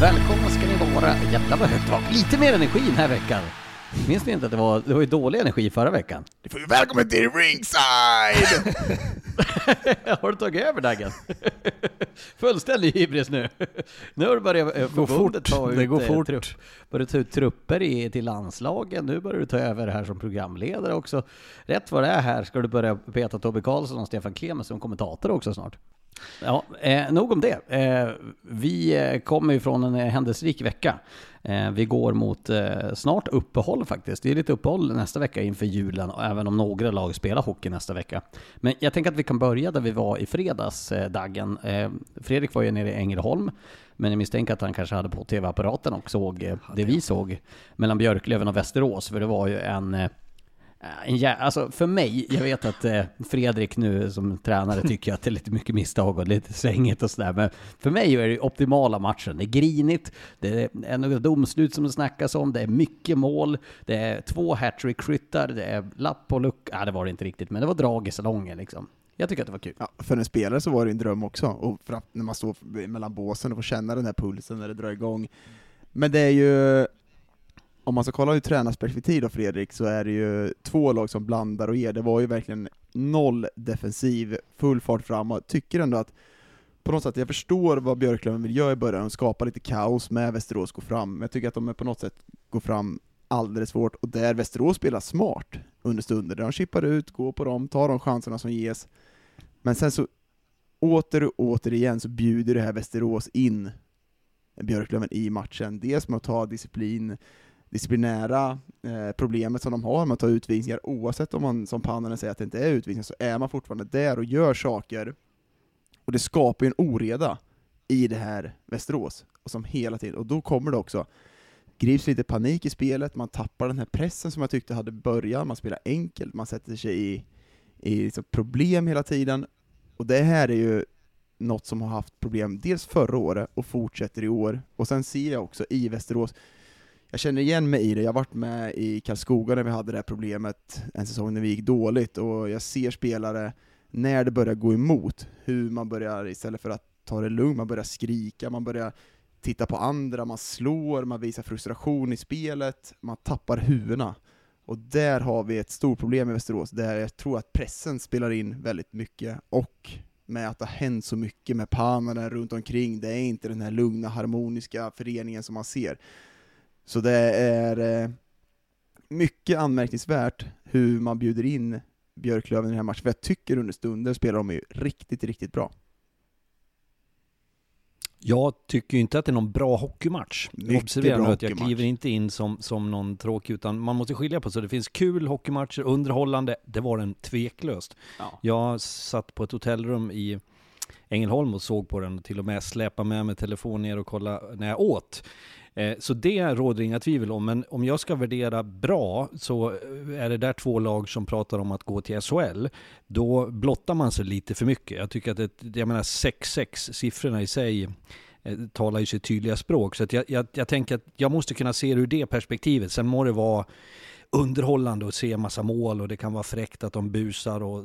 Välkomna ska ni vara. Jävlar vad högt det var. Lite mer energi den här veckan. Minns ni inte att det var, det var ju dålig energi förra veckan? Du får ju välkommen till ringside! har du tagit över Daggen? Fullständig hybris nu. Nu har du börjat eh, går förbundet fort. ta ut, Det går eh, fort. Trupp, börjat ta ut trupper i, till landslagen. Nu börjar du ta över här som programledare också. Rätt vad det är här ska du börja peta Tobbe Karlsson och Stefan Klemens som kommentator också snart. Ja, eh, nog om det. Eh, vi eh, kommer ju från en eh, händelserik vecka. Eh, vi går mot eh, snart uppehåll faktiskt. Det är lite uppehåll nästa vecka inför julen, och även om några lag spelar hockey nästa vecka. Men jag tänker att vi kan börja där vi var i fredags, eh, Daggen. Eh, Fredrik var ju nere i Ängelholm, men jag misstänker att han kanske hade på tv-apparaten och såg det vi såg mellan Björklöven och Västerås, för det var ju en Eh, en jä- alltså för mig, jag vet att eh, Fredrik nu som tränare tycker att det är lite mycket misstag och lite svängigt och sådär, men för mig är det optimala matchen. Det är grinigt, det är några domslut som det snackas om, det är mycket mål, det är två hattrick-skyttar, det är lapp på lucka, ja, det var det inte riktigt, men det var drag i salongen liksom. Jag tycker att det var kul. Ja, för en spelare så var det en dröm också, och för att, när man står mellan båsen och får känna den här pulsen när det drar igång. Men det är ju, om man ska kolla ur tränarperspektiv då Fredrik, så är det ju två lag som blandar och ger. Det var ju verkligen noll defensiv, full fart framåt. Tycker ändå att på något sätt, jag förstår vad Björklöven vill göra i början, skapa lite kaos med Västerås gå fram, men jag tycker att de på något sätt går fram alldeles för hårt, och där Västerås spelar smart under stunder, där de chippar ut, går på dem, tar de chanserna som ges. Men sen så, åter och återigen så bjuder det här Västerås in Björklöven i matchen, dels med att ta disciplin, disciplinära eh, problemet som de har med att ta utvisningar, oavsett om man som Pannanen säger att det inte är utvisningar, så är man fortfarande där och gör saker, och det skapar ju en oreda i det här Västerås, och som hela tiden, och då kommer det också, grips lite panik i spelet, man tappar den här pressen som jag tyckte hade börjat, man spelar enkelt, man sätter sig i, i liksom problem hela tiden, och det här är ju något som har haft problem dels förra året och fortsätter i år, och sen ser jag också i Västerås, jag känner igen mig i det, jag har varit med i Karlskoga när vi hade det här problemet en säsong när vi gick dåligt, och jag ser spelare, när det börjar gå emot, hur man börjar, istället för att ta det lugnt, man börjar skrika, man börjar titta på andra, man slår, man visar frustration i spelet, man tappar huvudena. Och där har vi ett stort problem i Västerås, där jag tror att pressen spelar in väldigt mycket, och med att det har hänt så mycket med Pananen runt omkring, det är inte den här lugna, harmoniska föreningen som man ser. Så det är eh, mycket anmärkningsvärt hur man bjuder in Björklöven i den här matchen, för jag tycker under stunder spelar de ju riktigt, riktigt bra. Jag tycker ju inte att det är någon bra hockeymatch. Mycket Observera nu att jag kliver inte in som, som någon tråkig, utan man måste skilja på så det finns kul hockeymatcher, underhållande, det var den tveklöst. Ja. Jag satt på ett hotellrum i Ängelholm och såg på den och till och med släpa med mig telefon ner och kolla när jag åt. Eh, så det råder inga tvivel om, men om jag ska värdera bra så eh, är det där två lag som pratar om att gå till SHL. Då blottar man sig lite för mycket. Jag tycker att det, jag menar 6-6, siffrorna i sig eh, talar ju sitt tydliga språk. Så att jag, jag, jag tänker att jag måste kunna se det ur det perspektivet. Sen må det vara underhållande att se massa mål och det kan vara fräckt att de busar och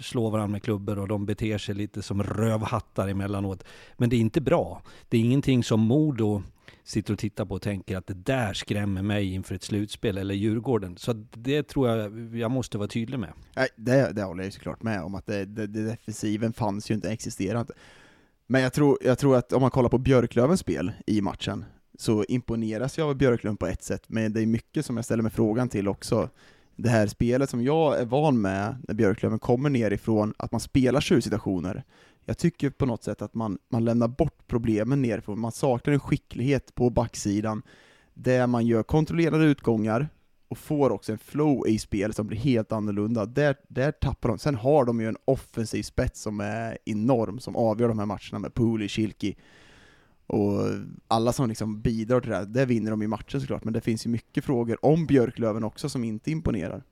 slår varandra med klubbor och de beter sig lite som rövhattar emellanåt. Men det är inte bra. Det är ingenting som Modo sitter och tittar på och tänker att det där skrämmer mig inför ett slutspel eller Djurgården. Så det tror jag jag måste vara tydlig med. Nej, det, det håller jag ju såklart med om, att det, det, det defensiven fanns ju inte, existerade inte. Men jag tror, jag tror att om man kollar på Björklövens spel i matchen, så imponeras jag av Björklöven på ett sätt, men det är mycket som jag ställer mig frågan till också. Det här spelet som jag är van med när Björklöven kommer nerifrån, att man spelar situationer. Jag tycker på något sätt att man, man lämnar bort problemen nerifrån, man saknar en skicklighet på backsidan, där man gör kontrollerade utgångar, och får också en flow i spel som blir helt annorlunda. Där, där tappar de. Sen har de ju en offensiv spets som är enorm, som avgör de här matcherna med Pooley, Kilki och alla som liksom bidrar till det här. Där vinner de i matchen såklart, men det finns ju mycket frågor om Björklöven också som inte imponerar.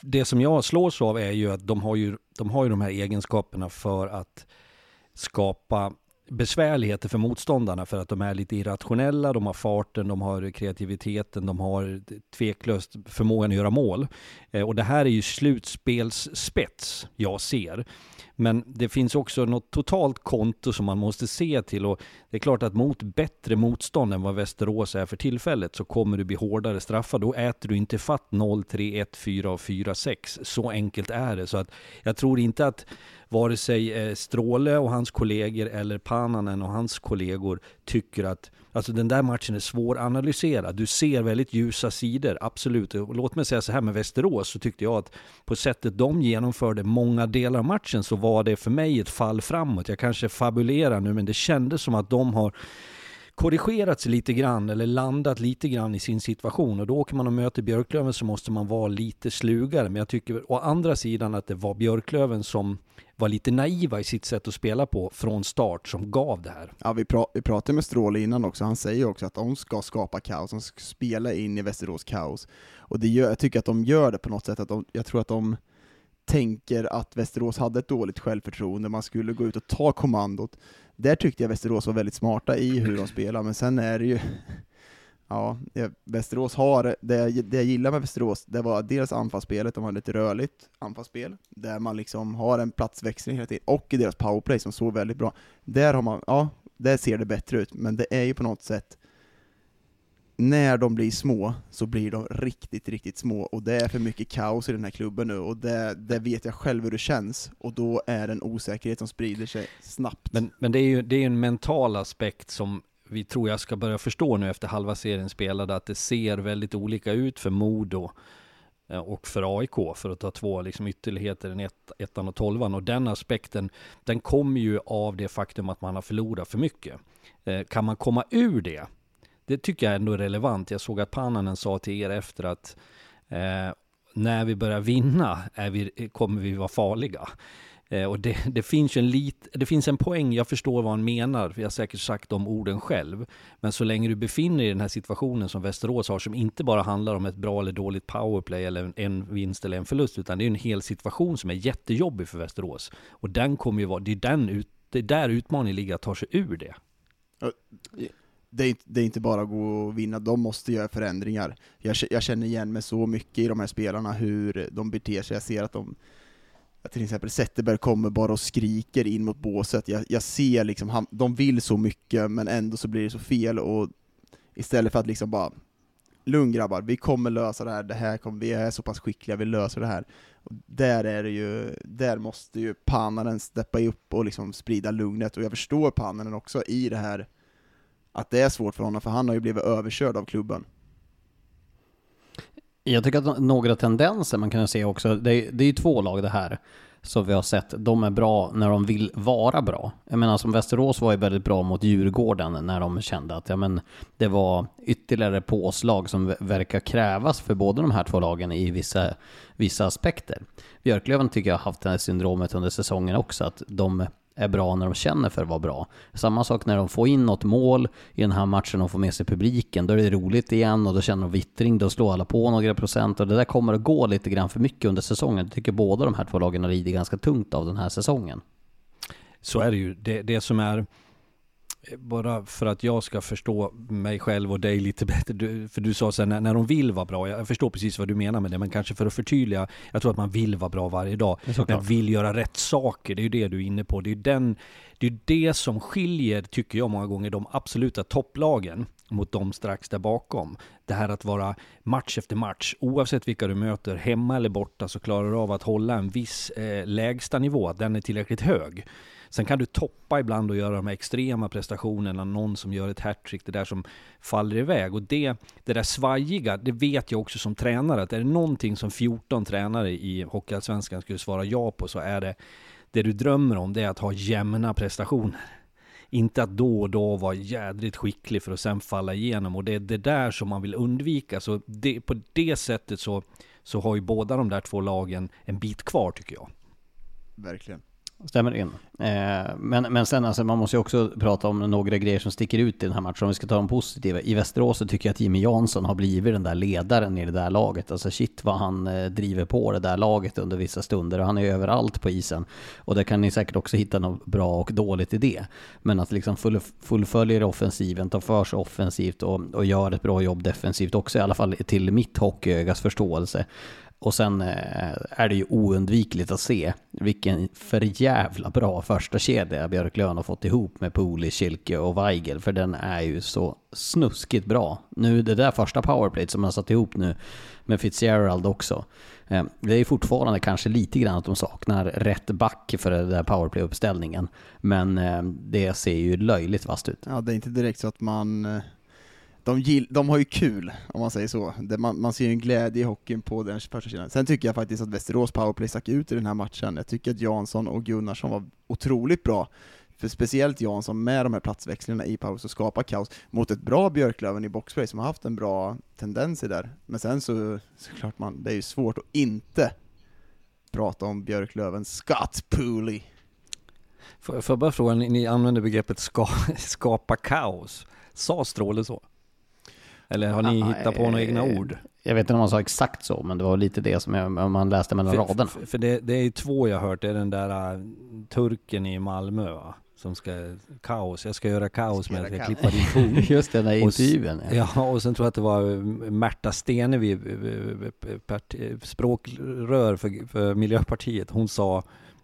det som jag slås av är ju att de har ju, de har ju de här egenskaperna för att skapa besvärligheter för motståndarna för att de är lite irrationella, de har farten, de har kreativiteten, de har tveklöst förmågan att göra mål. Eh, och det här är ju slutspelsspets jag ser. Men det finns också något totalt konto som man måste se till och det är klart att mot bättre motstånd än vad Västerås är för tillfället så kommer du bli hårdare straffad. Då äter du inte fatt 0, 3, 1, 4 och 4, 6. Så enkelt är det. Så att jag tror inte att vare sig eh, Stråle och hans kollegor eller Pananen och hans kollegor tycker att Alltså den där matchen är svåranalyserad. Du ser väldigt ljusa sidor, absolut. Och låt mig säga så här med Västerås så tyckte jag att på sättet de genomförde många delar av matchen så var det för mig ett fall framåt. Jag kanske fabulerar nu men det kändes som att de har korrigerats lite grann eller landat lite grann i sin situation och då åker man och möter Björklöven så måste man vara lite slugare. Men jag tycker å andra sidan att det var Björklöven som var lite naiva i sitt sätt att spela på från start som gav det här. Ja, vi, pra vi pratade med Stråle innan också, han säger också att de ska skapa kaos, de ska spela in i Västerås kaos. Och det gör, jag tycker att de gör det på något sätt, att de, jag tror att de tänker att Västerås hade ett dåligt självförtroende, man skulle gå ut och ta kommandot. Där tyckte jag Västerås var väldigt smarta i hur de spelar, men sen är det ju Ja, Västerås har, det, jag- det jag gillar med Västerås, det var dels anfallsspelet, de hade ett rörligt anfallsspel, där man liksom har en platsväxling hela tiden, och i deras powerplay som såg väldigt bra. Där har man, ja, där ser det bättre ut, men det är ju på något sätt när de blir små så blir de riktigt, riktigt små och det är för mycket kaos i den här klubben nu och det, det vet jag själv hur det känns och då är det en osäkerhet som sprider sig snabbt. Men, men det är ju det är en mental aspekt som vi tror jag ska börja förstå nu efter halva serien spelade, att det ser väldigt olika ut för Modo eh, och för AIK, för att ta två liksom ytterligheter, den ett, ettan och tolvan. Och den aspekten, den kommer ju av det faktum att man har förlorat för mycket. Eh, kan man komma ur det? Det tycker jag ändå är relevant. Jag såg att Pannanen sa till er efter att eh, när vi börjar vinna är vi, kommer vi vara farliga. Eh, och det, det, finns en lit, det finns en poäng, jag förstår vad han menar, för jag har säkert sagt de orden själv. Men så länge du befinner dig i den här situationen som Västerås har, som inte bara handlar om ett bra eller dåligt powerplay eller en, en vinst eller en förlust, utan det är en hel situation som är jättejobbig för Västerås. Och den kommer ju vara, det är, den ut, det är där utmaningen ligger, att ta sig ur det det är, inte, det är inte bara att gå och vinna, de måste göra förändringar. Jag, jag känner igen mig så mycket i de här spelarna, hur de beter sig. Jag ser att de, att till exempel Zetterberg kommer bara och skriker in mot båset. Jag, jag ser liksom, han, de vill så mycket, men ändå så blir det så fel. Och istället för att liksom bara, lugn grabbar, vi kommer lösa det här, det här kommer, vi är så pass skickliga, vi löser det här. Och där är det ju, där måste ju Pannanen steppa upp och liksom sprida lugnet, och jag förstår Pannanen också i det här att det är svårt för honom, för han har ju blivit överkörd av klubben. Jag tycker att några tendenser man kan se också, det är, det är ju två lag det här. som vi har sett, de är bra när de vill vara bra. Jag menar som Västerås var ju väldigt bra mot Djurgården när de kände att ja, men, det var ytterligare påslag som verkar krävas för båda de här två lagen i vissa, vissa aspekter. Björklöven tycker jag har haft det här syndromet under säsongen också, att de är bra när de känner för att vara bra. Samma sak när de får in något mål i den här matchen och får med sig publiken, då är det roligt igen och då känner de vittring, då slår alla på några procent och det där kommer att gå lite grann för mycket under säsongen. Jag tycker båda de här två lagen har lidit ganska tungt av den här säsongen. Så är det ju. Det, det som är bara för att jag ska förstå mig själv och dig lite bättre, du, för du sa sen när, när de vill vara bra, jag förstår precis vad du menar med det, men kanske för att förtydliga, jag tror att man vill vara bra varje dag, men vill göra rätt saker, det är ju det du är inne på, det är den, det är det som skiljer, tycker jag många gånger, de absoluta topplagen mot de strax där bakom. Det här att vara match efter match, oavsett vilka du möter, hemma eller borta, så klarar du av att hålla en viss eh, lägsta nivå, den är tillräckligt hög. Sen kan du toppa ibland och göra de här extrema prestationerna, någon som gör ett hattrick, det där som faller iväg. Och det, det där svajiga, det vet jag också som tränare, att är det någonting som 14 tränare i Hockeyallsvenskan skulle svara ja på så är det, det du drömmer om, det är att ha jämna prestationer. Inte att då och då vara jädrigt skicklig för att sen falla igenom. Och det är det där som man vill undvika. Så det, på det sättet så, så har ju båda de där två lagen en bit kvar tycker jag. Verkligen. Stämmer in. Eh, men, men sen alltså, man måste ju också prata om några grejer som sticker ut i den här matchen. Om vi ska ta de positiva. I Västerås så tycker jag att Jimmy Jansson har blivit den där ledaren i det där laget. Alltså shit vad han eh, driver på det där laget under vissa stunder. Och han är överallt på isen. Och där kan ni säkert också hitta något bra och dåligt i det. Men att liksom full, fullföljer offensiven, tar för sig offensivt och, och gör ett bra jobb defensivt också. I alla fall till mitt hockeyögas förståelse. Och sen eh, är det ju oundvikligt att se vilken för jävla bra första kedja Björklöven har fått ihop med Poli, Schilke och Weigel. För den är ju så snuskigt bra. Nu det där första powerplayet som man satt ihop nu med Fitzgerald också. Eh, det är fortfarande kanske lite grann att de saknar rätt back för den där powerplay-uppställningen. Men eh, det ser ju löjligt vasst ut. Ja, det är inte direkt så att man de, gill, de har ju kul, om man säger så. Det, man, man ser ju en glädje i hockeyn på den första sidan. Sen tycker jag faktiskt att Västerås powerplay stack ut i den här matchen. Jag tycker att Jansson och Gunnarsson var otroligt bra. För speciellt Jansson med de här platsväxlingarna i paus och skapar kaos mot ett bra Björklöven i boxplay som har haft en bra tendens i där. Men sen så, såklart man, det är ju svårt att inte prata om Björklöven Scott Pooley. Får jag bara fråga, ni använder begreppet ska, skapa kaos. Sa Stråle så? Eller har ni hittat på några egna ord? Jag vet inte om man sa exakt så, men det var lite det som jag, man läste mellan för, raderna. För, för det, det, är ju två jag har hört, det är den där uh, turken i Malmö va? Som ska, kaos, jag ska göra kaos med att jag klippa din fot. Just den där intervjun. Ja. ja, och sen tror jag att det var Märta Stenevi, språkrör för, för Miljöpartiet. Hon sa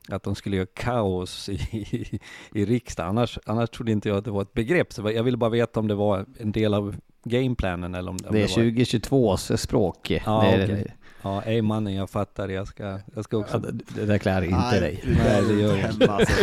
att de skulle göra kaos i, i, i riksdagen. Annars, annars trodde inte jag att det var ett begrepp. Så jag ville bara veta om det var en del av gameplanen eller om, om det är 2022s språk. Ja, det är okay. Ja, ej mannen, jag fattar. Jag ska, jag ska också... Ja, det där klär inte Nej, dig. Nej, det gör jag inte. Alltså,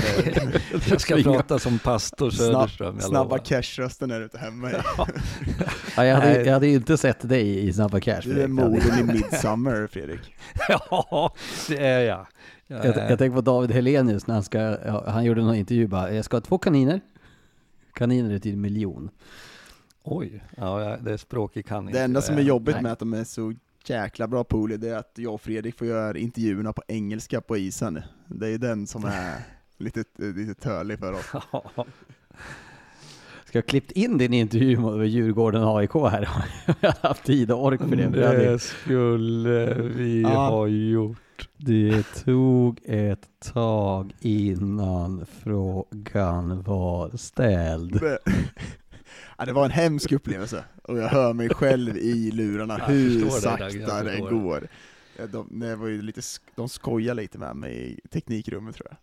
jag ska prata som pastor Söderström. Snabb, snabba cash-rösten är ute hemma i. ja, jag, hade, jag hade inte sett dig i Snabba Cash. Du är moden i Midsummer, Fredrik. ja, det är jag. Jag, jag, jag tänker på David Helenius när han ska, han gjorde någon intervju bara, jag ska ha två kaniner. Kaniner till en miljon. Oj, ja det är språket kan inte. Det enda som är jobbigt Nej. med att de är så jäkla bra på det är att jag och Fredrik får göra intervjuerna på engelska på isen. Det är den som är lite, lite törlig för oss. Ska jag klippt in din intervju med Djurgården AIK här? jag har haft tid och ork för det. Det skulle vi ja. ha gjort. Det tog ett tag innan frågan var ställd. Ja, det var en hemsk upplevelse, och jag hör mig själv i lurarna hur sakta det, det går. De, det var ju lite, de skojar lite med mig i teknikrummet tror jag.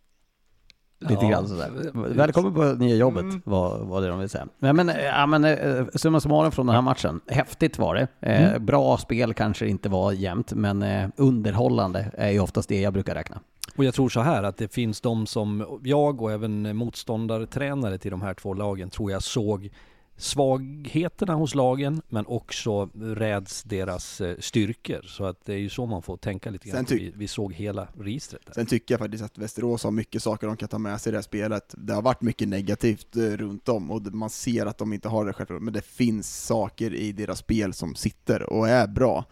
Lite ja. grann sådär. Välkommen på nya jobbet, mm. var, var det de vill säga. Men, men, ja, men eh, summa summarum från den här matchen. Häftigt var det. Eh, mm. Bra spel kanske inte var jämnt, men eh, underhållande är ju oftast det jag brukar räkna. Och jag tror så här att det finns de som jag och även motståndartränare till de här två lagen tror jag såg svagheterna hos lagen men också räds deras eh, styrkor. Så att det är ju så man får tänka lite grann. Vi, vi, såg hela registret. Där. Sen tycker jag faktiskt att Västerås har mycket saker de kan ta med sig i det här spelet. Det har varit mycket negativt eh, runt om och man ser att de inte har det självklart, men det finns saker i deras spel som sitter och är bra.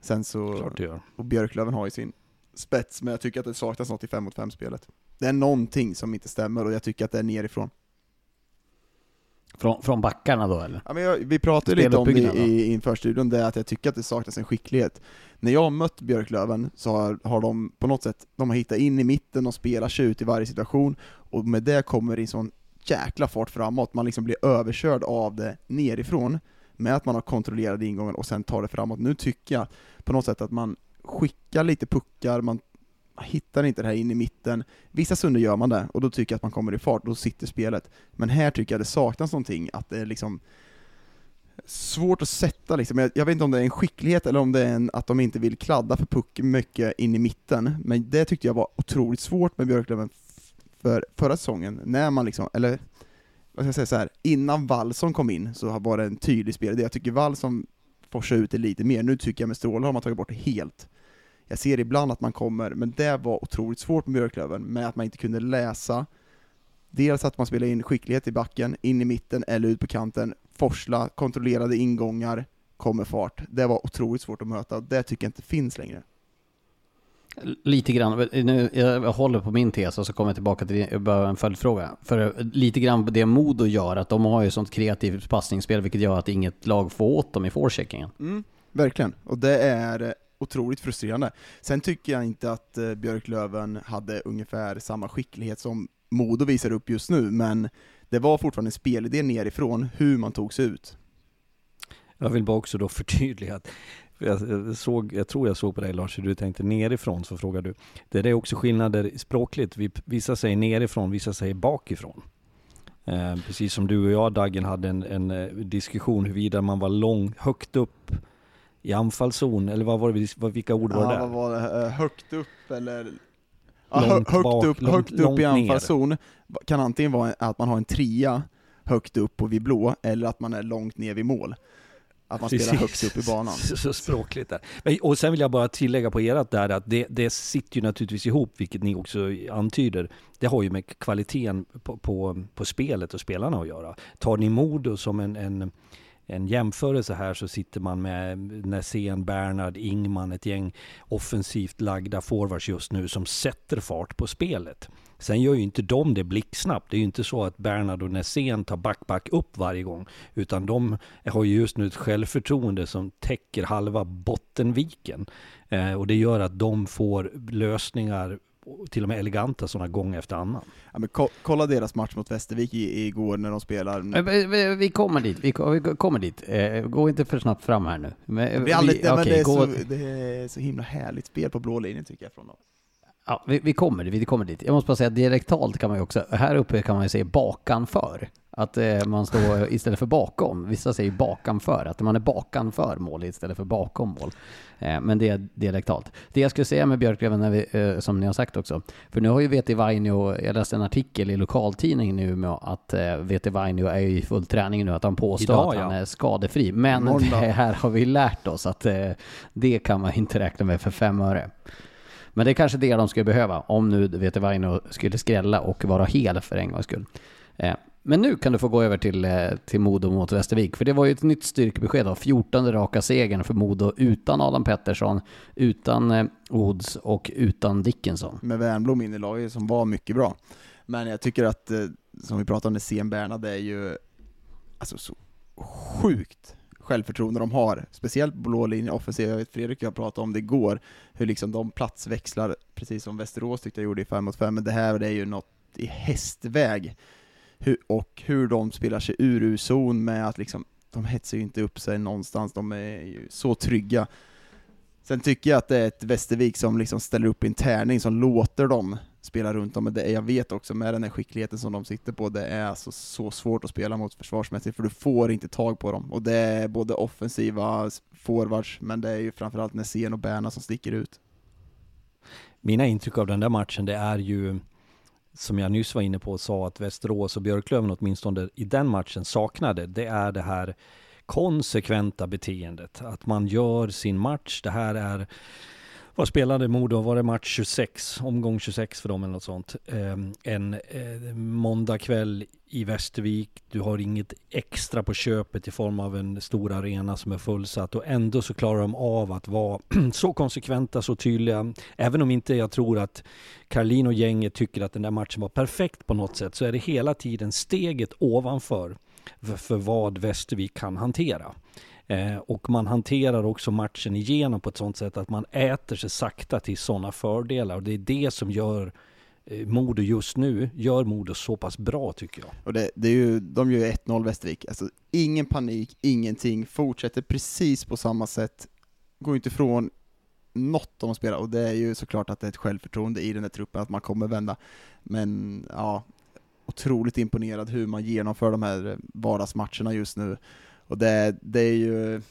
Sen så, och Björklöven har ju sin spets, men jag tycker att det saknas något i 5 mot 5 spelet. Det är någonting som inte stämmer och jag tycker att det är nerifrån. Från, från backarna då eller? Ja, men jag, vi pratade lite om det i, inför studion, det att jag tycker att det saknas en skicklighet. När jag har mött Björklöven så har, har de på något sätt, de har hittat in i mitten och spelar sig ut i varje situation, och med det kommer det en sån jäkla fart framåt, man liksom blir överkörd av det nerifrån, med att man har kontrollerade ingången och sen tar det framåt. Nu tycker jag på något sätt att man skickar lite puckar, man hittar inte det här in i mitten. Vissa stunder gör man det, och då tycker jag att man kommer i fart, då sitter spelet. Men här tycker jag det saknas någonting, att det är liksom svårt att sätta liksom. Jag, jag, vet inte om det är en skicklighet eller om det är en, att de inte vill kladda för puck mycket in i mitten, men det tyckte jag var otroligt svårt med Björklöven för förra säsongen, när man liksom, eller vad ska jag säga så här, innan Wallson kom in så var det en tydlig spelidé. Jag tycker Wallson forsar ut det lite mer, nu tycker jag med Stråle har man tagit bort det helt. Jag ser ibland att man kommer, men det var otroligt svårt med Björklöven, med att man inte kunde läsa Dels att man spelar in skicklighet i backen, in i mitten eller ut på kanten, forsla, kontrollerade ingångar, kommer fart. Det var otroligt svårt att möta, det tycker jag inte finns längre. Lite grann, nu, jag håller på min tes och så kommer jag tillbaka till en följdfråga. För lite grann det Modo gör, att de har ju sånt kreativt passningsspel vilket gör att inget lag får åt dem i forecheckingen. Mm, verkligen, och det är otroligt frustrerande. Sen tycker jag inte att eh, Björklöven hade ungefär samma skicklighet som Modo visar upp just nu, men det var fortfarande en spelidé nerifrån, hur man tog sig ut. Jag vill bara också då förtydliga att jag, såg, jag tror jag såg på dig Lars, du tänkte nerifrån, så frågar du. Det är också skillnader språkligt. Vissa säger nerifrån, vissa säger bakifrån. Eh, precis som du och jag Dagen hade en, en eh, diskussion huruvida man var lång, högt upp i anfallszon, eller vad var det, vilka ord var det ja, vad var det? Eh, högt upp eller? Ja, högt bak, upp, långt, högt upp i anfallszon kan antingen vara att man har en trea högt upp och vid blå, eller att man är långt ner vid mål. Att man spelar högt upp i banan. Så, så språkligt där. Och sen vill jag bara tillägga på ert där att det, det sitter ju naturligtvis ihop, vilket ni också antyder. Det har ju med kvaliteten på, på, på spelet och spelarna att göra. Tar ni Modo som en, en en jämförelse här så sitter man med Nässén, Bernhard, Ingman, ett gäng offensivt lagda forwards just nu som sätter fart på spelet. Sen gör ju inte de det blixtsnabbt. Det är ju inte så att Bernhard och Nässén tar back-back upp varje gång. Utan de har ju just nu ett självförtroende som täcker halva Bottenviken. Eh, och det gör att de får lösningar till och med eleganta sådana gång efter annan. Ja, men ko kolla deras match mot Västervik i, igår när de spelar. Vi, vi kommer dit, vi, kommer dit. Eh, gå inte för snabbt fram här nu. Men, det, är aldrig, vi, okay, det, är gå... så, det är så himla härligt spel på blå linjen tycker jag från dem. Ja, vi, vi, kommer dit, vi kommer dit. Jag måste bara säga dialektalt kan man ju också, här uppe kan man ju säga bakanför. Att eh, man står istället för bakom. Vissa säger bakanför, att man är bakanför mål istället för bakom mål. Eh, men det är dialektalt. Det jag skulle säga med Björklöven, när vi, eh, som ni har sagt också, för nu har ju VT Vainio, jag läste en artikel i lokaltidningen i Umeå, att eh, VT Vainio är i full träning nu, att han påstår Idag, att han ja. är skadefri. Men det här har vi lärt oss att eh, det kan man inte räkna med för fem öre. Men det är kanske det de skulle behöva, om nu VT skulle skrälla och vara hel för en gångs skull. Eh, men nu kan du få gå över till, eh, till Modo mot Västervik, för det var ju ett nytt styrkebesked då. 14 raka segern för Modo utan Adam Pettersson, utan eh, Ods och utan Dickinson. Med Wernbloom in i laget som var mycket bra. Men jag tycker att, eh, som vi pratade om, det Sen Bernhard är ju alltså så sjukt självförtroende de har, speciellt blå linjen offensiv. Jag vet Fredrik och jag pratade om det igår, hur liksom de platsväxlar, precis som Västerås tyckte jag gjorde i 5 mot 5, men det här är ju något i hästväg. Hur, och hur de spelar sig ur U-zon med att liksom, de hetsar ju inte upp sig någonstans, de är ju så trygga. Sen tycker jag att det är ett Västervik som liksom ställer upp i en tärning som låter dem spela runt om, men det, jag vet också med den här skickligheten som de sitter på, det är alltså så svårt att spela mot försvarsmässigt, för du får inte tag på dem. Och det är både offensiva forwards, men det är ju framförallt Nässén och Berna som sticker ut. Mina intryck av den där matchen, det är ju som jag nyss var inne på, och sa att Västerås och Björklöven åtminstone i den matchen saknade, det är det här konsekventa beteendet. Att man gör sin match. Det här är vad spelade Modo? Var det match 26? Omgång 26 för dem eller något sånt. Ehm, en eh, måndagkväll i Västervik. Du har inget extra på köpet i form av en stor arena som är fullsatt och ändå så klarar de av att vara så konsekventa, så tydliga. Även om inte jag tror att Karlin och gänget tycker att den där matchen var perfekt på något sätt så är det hela tiden steget ovanför för, för vad Västervik kan hantera. Eh, och man hanterar också matchen igenom på ett sånt sätt att man äter sig sakta till sådana fördelar. Och det är det som gör eh, Modo just nu, gör Modo så pass bra tycker jag. Och det, det är ju, de gör ju 1-0 Västervik, alltså ingen panik, ingenting, fortsätter precis på samma sätt, går inte ifrån något de spelar, och det är ju såklart att det är ett självförtroende i den här truppen, att man kommer vända. Men ja, otroligt imponerad hur man genomför de här eh, vardagsmatcherna just nu. Och det, det är ju...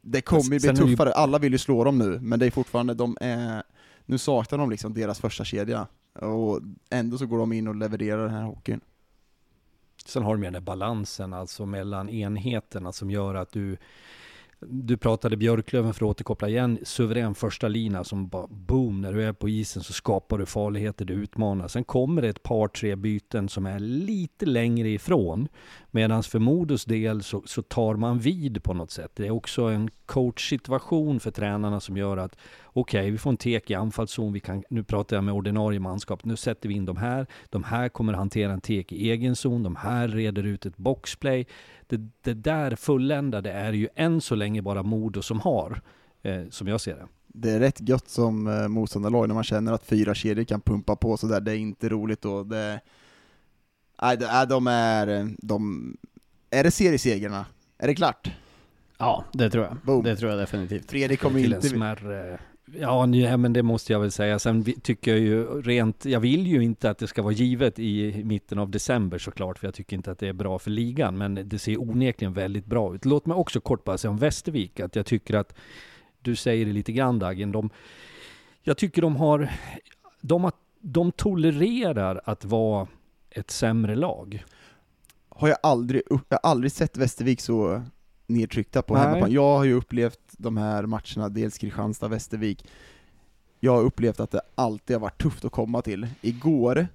Det kommer ju bli tuffare, alla vill ju slå dem nu, men det är fortfarande, de är... Nu saknar de liksom deras första kedja och ändå så går de in och levererar den här hockeyn. Sen har de ju den där balansen alltså mellan enheterna som gör att du du pratade Björklöven för att återkoppla igen. Suverän första lina som bara boom, när du är på isen så skapar du farligheter, du utmanar. Sen kommer det ett par, tre byten som är lite längre ifrån. Medan för Modos del så, så tar man vid på något sätt. Det är också en coachsituation för tränarna som gör att okej, okay, vi får en tek i anfallszon. Vi kan, nu pratar jag med ordinarie manskap. Nu sätter vi in de här. De här kommer hantera en tek i egen zon. De här reder ut ett boxplay. Det, det där fulländade är ju än så länge bara Modo som har, eh, som jag ser det. Det är rätt gött som eh, motståndarlag när man känner att fyra kedjor kan pumpa på sådär. Det är inte roligt då. Det, nej, de är... De, är det seriesegrarna? Är det klart? Ja, det tror jag. Boom. Det tror jag definitivt. Fredrik kommer inte... En smärre Ja, men det måste jag väl säga. Sen tycker jag ju rent, jag vill ju inte att det ska vara givet i mitten av december såklart, för jag tycker inte att det är bra för ligan, men det ser onekligen väldigt bra ut. Låt mig också kort bara säga om Västervik, att jag tycker att, du säger det lite grann Dagen, de, jag tycker de har, de, har, de tolererar att vara ett sämre lag. Har jag aldrig, jag har aldrig sett Västervik så nedtryckta på hemmaplan. Jag har ju upplevt de här matcherna, dels Kristianstad, Västervik, jag har upplevt att det alltid har varit tufft att komma till. Igår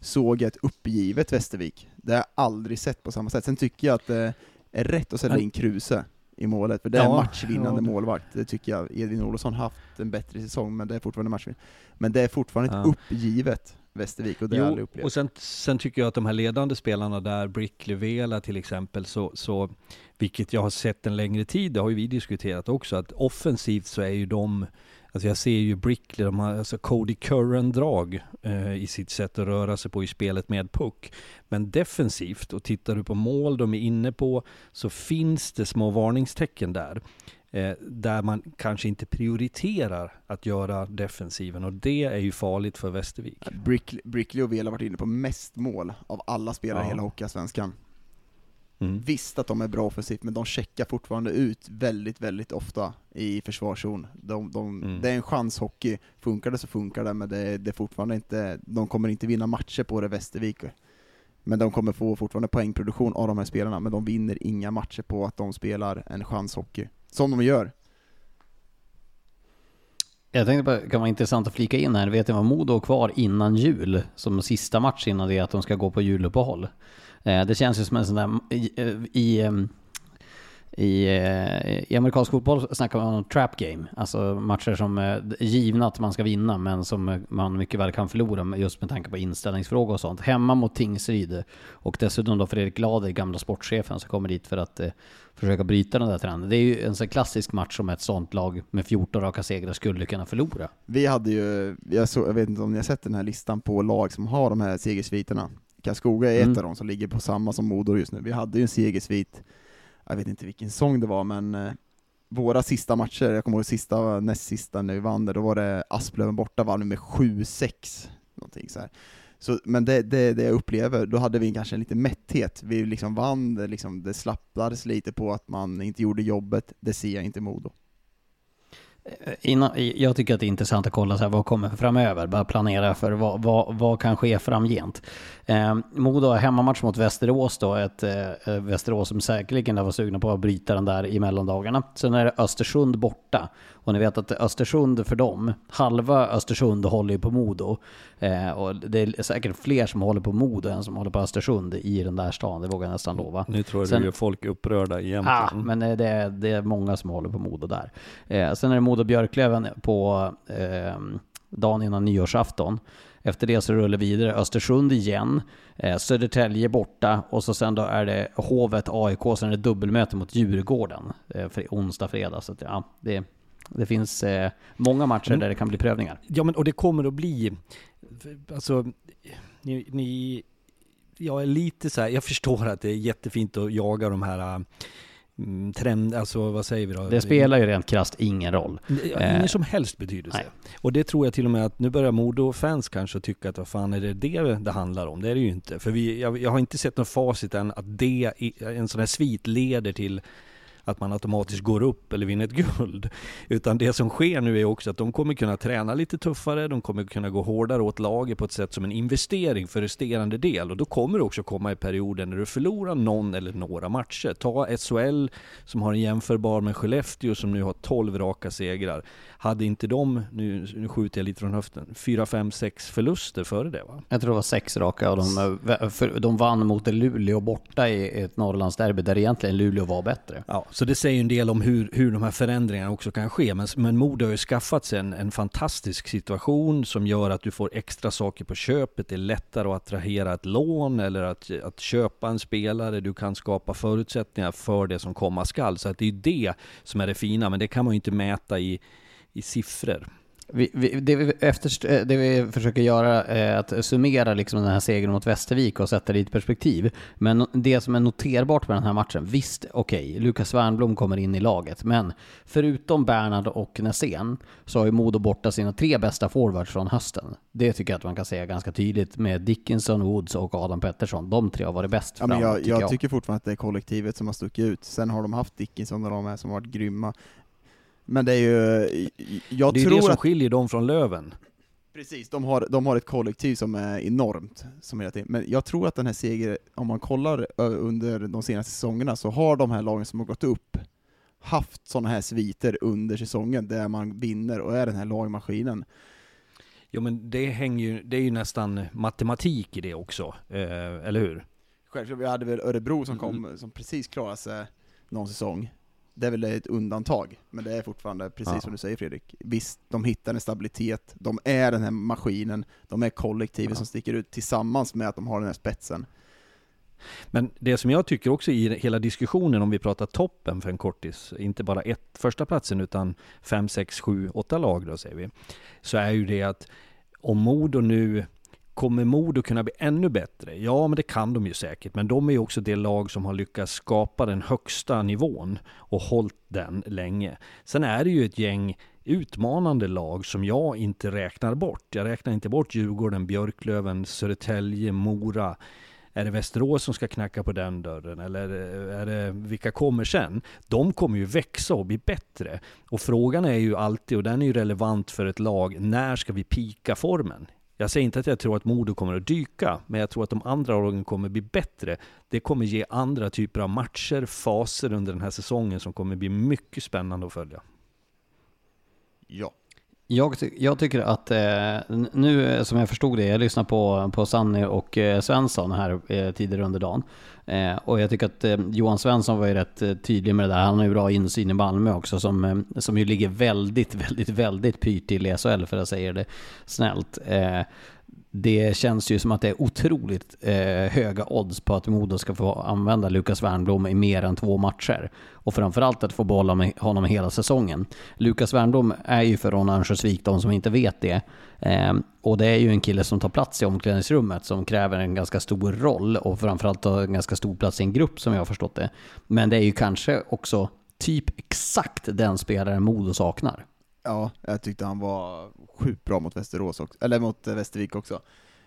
såg jag ett uppgivet Västervik. Det har jag aldrig sett på samma sätt. Sen tycker jag att det är rätt att sätta in Kruse i målet, för det är ja, matchvinnande ja. målvakt. Det tycker jag. Edvin Olofsson har haft en bättre säsong, men det är fortfarande matchvinnande. Men det är fortfarande ja. ett uppgivet Västervik och det har jag aldrig upplevt. Och sen, sen, tycker jag att de här ledande spelarna där, Brickley Vela till exempel, så, så vilket jag har sett en längre tid, det har ju vi diskuterat också, att offensivt så är ju de, alltså jag ser ju Brickley, de har alltså Cody Curran-drag eh, i sitt sätt att röra sig på i spelet med puck. Men defensivt, och tittar du på mål de är inne på, så finns det små varningstecken där. Eh, där man kanske inte prioriterar att göra defensiven och det är ju farligt för Västervik. Brickley, och Vela har varit inne på mest mål av alla spelare i hela Hockeyallsvenskan. Mm. Visst att de är bra offensivt, men de checkar fortfarande ut väldigt, väldigt ofta i försvarszon. De, de, mm. Det är en chanshockey, funkar det så funkar det, men det, det är fortfarande inte, de kommer inte vinna matcher på det Västervik. Men de kommer få fortfarande poängproduktion av de här spelarna, men de vinner inga matcher på att de spelar en chanshockey. Som de gör. Jag tänkte bara, det kan vara intressant att flika in här. Vet ni vad Modo har kvar innan jul? Som sista match innan det att de ska gå på juluppehåll. Eh, det känns ju som en sån där, i, eh, i, eh, i, i amerikansk fotboll snackar man om trap game. Alltså matcher som är givna att man ska vinna, men som man mycket väl kan förlora just med tanke på inställningsfrågor och sånt. Hemma mot Tingsryd och dessutom då Fredrik Glader, gamla sportchefen, som kommer dit för att eh, försöka bryta den där trenden. Det är ju en sån klassisk match som ett sånt lag med 14 raka segrar skulle kunna förlora. Vi hade ju, jag, så, jag vet inte om ni har sett den här listan på lag som har de här segersviterna. Karlskoga är mm. ett av dem som ligger på samma som Modo just nu. Vi hade ju en segersvit, jag vet inte vilken sång det var, men eh, våra sista matcher, jag kommer ihåg sista, näst sista när vi vann det, då var det Asplöven borta vann med 7-6. Någonting så här. Så, men det, det, det jag upplever, då hade vi kanske en liten mätthet. Vi liksom vann, det, liksom, det slappades lite på att man inte gjorde jobbet. Det ser jag inte i Modo. Eh, innan, eh, jag tycker att det är intressant att kolla så här, vad kommer framöver, bara planera för vad, vad, vad kan ske framgent. Eh, Modo har hemmamatch mot Västerås då, ett eh, Västerås som säkerligen var sugna på att bryta den där i mellandagarna. Sen är det Östersund borta. Och ni vet att Östersund för dem, halva Östersund håller ju på Modo. Eh, och det är säkert fler som håller på Modo än som håller på Östersund i den där stan, det vågar jag nästan lova. Nu tror jag Sen, du gör folk upprörda igen. Ja, ah, men det är, det är många som håller på Modo där. Eh, sen är det Modo Björklöven på eh, dagen innan nyårsafton. Efter det så rullar vi vidare Östersund igen, eh, Södertälje borta och så sen då är det Hovet, AIK, sen är det dubbelmöte mot Djurgården eh, för onsdag, fredag. Så att, ja, det, det finns eh, många matcher mm. där det kan bli prövningar. Ja, men och det kommer att bli, alltså, ni, ni jag är lite så här, jag förstår att det är jättefint att jaga de här trend, alltså vad säger vi då? Det spelar ju rent krasst ingen roll. Ingen eh, som helst betydelse. Nej. Och det tror jag till och med att nu börjar Modo-fans kanske tycka att vad fan är det det det handlar om? Det är det ju inte. För vi, jag, jag har inte sett något facit än att det, en sån här svit leder till att man automatiskt går upp eller vinner ett guld. Utan det som sker nu är också att de kommer kunna träna lite tuffare, de kommer kunna gå hårdare åt laget på ett sätt som en investering för resterande del. Och då kommer det också komma i perioder när du förlorar någon eller några matcher. Ta SHL som har en jämförbar med Skellefteå som nu har 12 raka segrar. Hade inte de, nu, nu skjuter jag lite från höften, 4, 5, 6 förluster före det va? Jag tror det var sex raka och de, de vann mot Luleå borta i ett Norrlandsderby där egentligen Luleå var bättre. Ja, så det säger en del om hur, hur de här förändringarna också kan ske. Men, men Modo har ju skaffat sig en, en fantastisk situation som gör att du får extra saker på köpet. Det är lättare att attrahera ett lån eller att, att köpa en spelare. Du kan skapa förutsättningar för det som komma skall. Så att det är det som är det fina, men det kan man ju inte mäta i, i siffror. Vi, vi, det, vi efter, eh, det vi försöker göra är att summera liksom den här segern mot Västervik och sätta det i ett perspektiv. Men det som är noterbart med den här matchen, visst, okej, okay, Lukas Wernbloom kommer in i laget, men förutom Bernhard och Nässén så har ju Modo borta sina tre bästa forwards från hösten. Det tycker jag att man kan säga ganska tydligt med Dickinson, Woods och Adam Pettersson. De tre har varit bäst ja, framåt, jag, jag, tycker jag, tycker fortfarande att det är kollektivet som har stuckit ut. Sen har de haft Dickinson och de här som varit grymma. Men det är ju, jag det är tror det som att, skiljer dem från Löven. Precis, de har, de har ett kollektiv som är enormt, som hela tiden. men jag tror att den här segern, om man kollar under de senaste säsongerna, så har de här lagen som har gått upp haft sådana här sviter under säsongen, där man vinner och är den här lagmaskinen. Jo men det hänger ju, det är ju nästan matematik i det också, eh, eller hur? Självklart, vi hade väl Örebro som kom, mm. som precis klarade sig någon säsong, det är väl ett undantag, men det är fortfarande precis ja. som du säger Fredrik. Visst, de hittar en stabilitet, de är den här maskinen, de är kollektivet ja. som sticker ut tillsammans med att de har den här spetsen. Men det som jag tycker också i hela diskussionen om vi pratar toppen för en kortis, inte bara ett första platsen utan fem, sex, sju, åtta lag då säger vi, så är ju det att om Modo nu Kommer Modo kunna bli ännu bättre? Ja, men det kan de ju säkert. Men de är ju också det lag som har lyckats skapa den högsta nivån och hållit den länge. Sen är det ju ett gäng utmanande lag som jag inte räknar bort. Jag räknar inte bort Djurgården, Björklöven, Södertälje, Mora. Är det Västerås som ska knacka på den dörren? Eller eh, är det vilka kommer sen? De kommer ju växa och bli bättre. Och frågan är ju alltid, och den är ju relevant för ett lag, när ska vi pika formen? Jag säger inte att jag tror att Modo kommer att dyka, men jag tror att de andra lagen kommer bli bättre. Det kommer ge andra typer av matcher, faser under den här säsongen som kommer bli mycket spännande att följa. Ja. Jag, ty jag, tycker att eh, nu eh, som jag förstod det, jag lyssnade på, på Sanny och eh, Svensson här eh, tidigare under dagen. Eh, och jag tycker att eh, Johan Svensson var ju rätt eh, tydlig med det där. Han har ju bra insyn i Malmö också som, eh, som ju ligger väldigt, väldigt, väldigt pyrt till i SHL för att säga det snällt eh, det känns ju som att det är otroligt eh, höga odds på att Modo ska få använda Lukas Wernbloom i mer än två matcher. Och framförallt att få behålla med honom hela säsongen. Lukas Wernbloom är ju för Ron Örnsköldsvik, de som inte vet det. Eh, och det är ju en kille som tar plats i omklädningsrummet som kräver en ganska stor roll och framförallt tar en ganska stor plats i en grupp som jag har förstått det. Men det är ju kanske också typ exakt den spelaren Modo saknar. Ja, jag tyckte han var sjukt bra mot Västerås också, eller mot eh, Västervik också.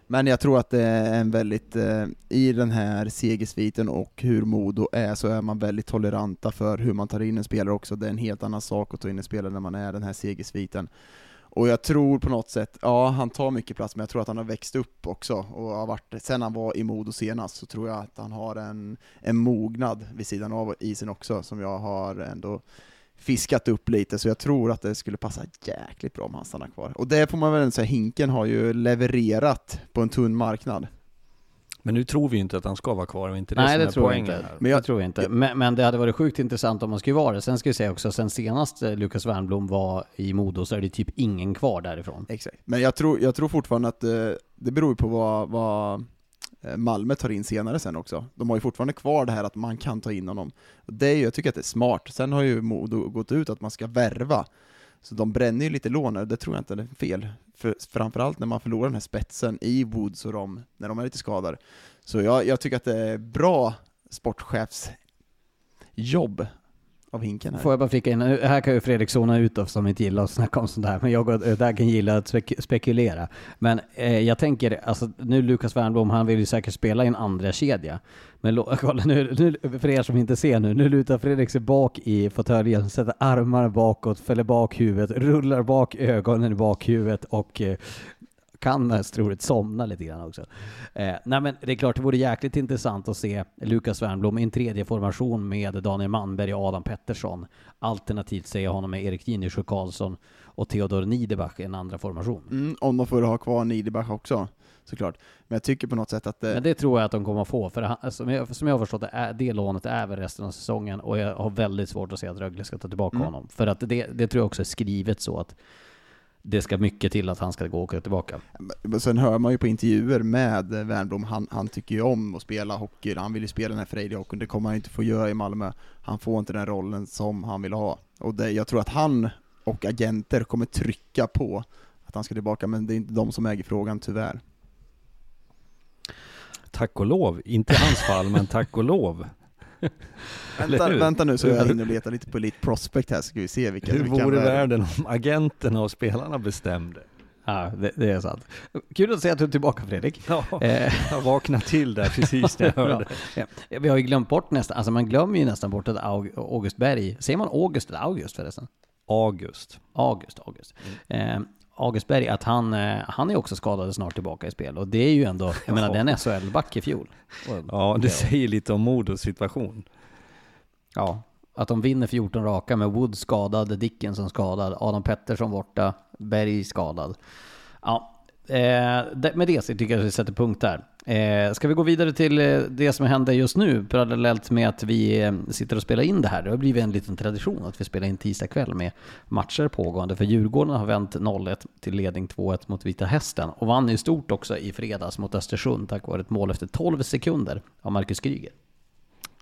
Men jag tror att det är en väldigt, eh, i den här segersviten och hur Modo är, så är man väldigt toleranta för hur man tar in en spelare också. Det är en helt annan sak att ta in en spelare när man är den här segersviten. Och jag tror på något sätt, ja han tar mycket plats, men jag tror att han har växt upp också, och har varit, sen han var i Modo senast, så tror jag att han har en, en mognad vid sidan av isen också, som jag har ändå fiskat upp lite, så jag tror att det skulle passa jäkligt bra om han stannar kvar. Och det får man väl säga, Hinken har ju levererat på en tunn marknad. Men nu tror vi ju inte att han ska vara kvar, och inte det Nej, som det är tror jag poängen inte. här. Men jag- det tror jag inte. Men, men det hade varit sjukt intressant om man skulle vara det. Sen ska vi säga också, sen senast Lukas Wernbloom var i Modo så är det typ ingen kvar därifrån. Exakt. Men jag tror, jag tror fortfarande att eh, det beror på vad, vad Eh, Malmö tar in senare sen också. De har ju fortfarande kvar det här att man kan ta in honom. Det är ju, jag tycker att det är smart. Sen har ju Modo gått ut att man ska värva. Så de bränner ju lite lån, det tror jag inte är fel. För, framförallt när man förlorar den här spetsen i Woods och dem, när de är lite skadade. Så jag, jag tycker att det är bra sportchefsjobb av Hinken här. Får jag bara flika in, här kan ju Fredrik zona ut oss som inte gillar att snacka om sånt här, men jag och där kan gilla att spek spekulera. Men eh, jag tänker, alltså nu Lukas Wernbloom, han vill ju säkert spela i en andra kedja. Men kolla nu, nu, för er som inte ser nu, nu lutar Fredrik sig bak i fåtöljen, sätter armar bakåt, fäller bak huvudet, rullar bak ögonen i bakhuvudet och eh, kan mest troligt somna lite grann också. Eh, nej men det är klart, det vore jäkligt intressant att se Lukas Wernbloom i en tredje formation med Daniel Manberg och Adam Pettersson. Alternativt se honom med Erik Ginesjö Karlsson och Theodor Niederbach i en andra formation. Mm, om de får ha kvar Niederbach också, såklart. Men jag tycker på något sätt att det, Men det tror jag att de kommer att få, för han- som, jag, som jag har förstått det, är, det lånet är väl resten av säsongen och jag har väldigt svårt att se att Rögle ska ta tillbaka Mm. honom. För att det, det tror jag också är skrivet så att det ska mycket till att han ska gå och åka tillbaka. Men Sen hör man ju på intervjuer med Wernbloom, han, han tycker ju om att spela hockey, han vill ju spela den här frejdiga hockeyn, det kommer han inte få göra i Malmö. Han får inte den rollen som han vill ha. Och det, jag tror att han och agenter kommer trycka på att han ska tillbaka, men det är inte de som äger frågan tyvärr. Tack och lov, inte i hans fall, men tack och lov. Vänta, vänta nu så jag hinner leta lite på Elite Prospect här, så ska vi se vilka Hur vi kan vore världen om agenterna och spelarna bestämde? Ja, det, det är sant. Kul att se att du är tillbaka Fredrik. Ja, Eh, jag vaknade till där precis när jag hörde. Ja. Vi har ju glömt bort nästan, alltså man glömmer ju nästan bort att Aug- August Berg, säger man August eller August förresten? August. August, August. Eh, August Berg, att han, eh, han är också skadad snart tillbaka i spel och det är ju ändå, jag menar den SHL-back i fjol. Ja, det säger lite om Modos situation. Ja, att de vinner 14 raka med Wood skadad, Dickinson skadad, Adam Pettersson borta, Berg skadad. Ja, eh, med det så tycker jag att vi sätter punkt där. Eh, ska vi gå vidare till eh, det som händer just nu, parallellt med att vi eh, sitter och spelar in det här. Det har blivit en liten tradition att vi spelar in tisdag kväll med matcher pågående. För Djurgården har vänt 0-1 till ledning 2-1 mot Vita Hästen och vann i stort också i fredags mot Östersund tack vare ett mål efter 12 sekunder av Marcus Kryger.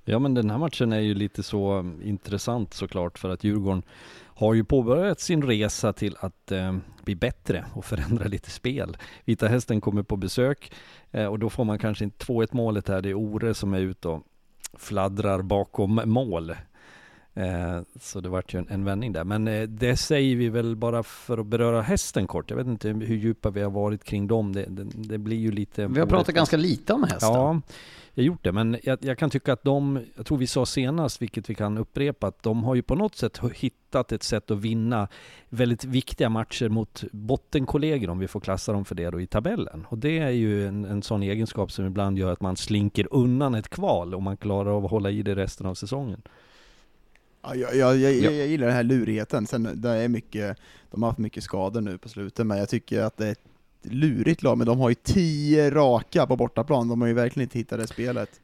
Ja men den här matchen är ju lite så mm, intressant såklart för att Djurgården har ju påbörjat sin resa till att eh, bli bättre och förändra lite spel. Vita Hästen kommer på besök eh, och då får man kanske inte 2-1 målet här. Det är Ore som är ute och fladdrar bakom mål. Eh, så det vart ju en, en vändning där. Men eh, det säger vi väl bara för att beröra hästen kort. Jag vet inte hur djupa vi har varit kring dem. Det, det, det blir ju lite... Vi har pratat ganska lite om hästen. Ja, jag har gjort det, men jag, jag kan tycka att de, jag tror vi sa senast, vilket vi kan upprepa, att de har ju på något sätt hittat ett sätt att vinna väldigt viktiga matcher mot bottenkollegor, om vi får klassa dem för det då, i tabellen. Och det är ju en, en sån egenskap som ibland gör att man slinker undan ett kval och man klarar av att hålla i det resten av säsongen. Ja, jag, jag, jag, Ja. jag gillar den här lurigheten, sen det är mycket, de har haft mycket skador nu på slutet, men jag tycker att det är ett lurigt lag, men de har ju tio raka på bortaplan, de har ju verkligen inte hittat det spelet.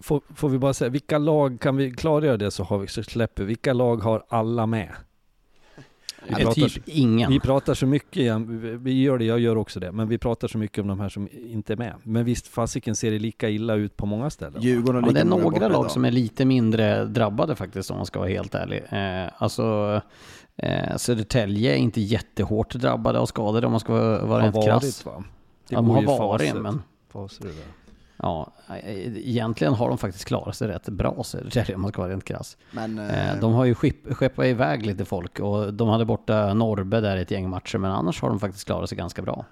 Får, får vi bara säga, vilka lag, kan vi klargöra det så, har vi, så släpper vi, vilka lag har alla med? Vi Ja, pratar- typ ingen. Vi pratar så mycket, igen, vi- gör det, jag gör också det, men vi pratar så mycket om de här som inte är med. Men visst fasiken ser det lika illa ut på många ställen. Djurgården Ja, det är några lag som är lite mindre drabbade faktiskt om man ska vara helt ärlig. Eh, alltså eh, Södertälje är inte jättehårt drabbade av skador om man ska vara, varit krass. va? Det De går har varit faser. men Faser. Ja, eh, egentligen har de faktiskt klarat sig rätt bra Södertälje om man ska vara rent krass. Men, Eh, eh, de har ju skepp, skeppat iväg lite folk och de hade borta Norrbe där i ett gäng matcher men annars har de faktiskt klarat sig ganska bra.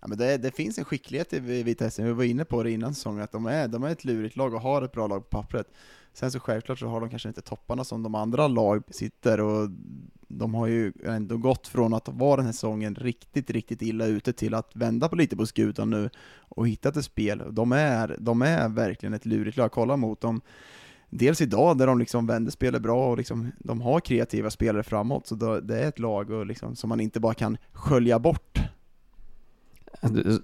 Ja, men det, det finns en skicklighet i Vita Hästen, vi var inne på det innan säsongen, att de är, de är ett lurigt lag och har ett bra lag på pappret. Sen så självklart så har de kanske inte topparna som de andra lag sitter och de har ju ändå gått från att vara den här säsongen riktigt, riktigt illa ute till att vända på lite på skutan nu och hittat ett spel. De är, de är verkligen ett lurigt lag. Kolla mot dem, dels idag där de liksom vänder spelet bra och liksom, de har kreativa spelare framåt, så det är ett lag och liksom, som man inte bara kan skölja bort.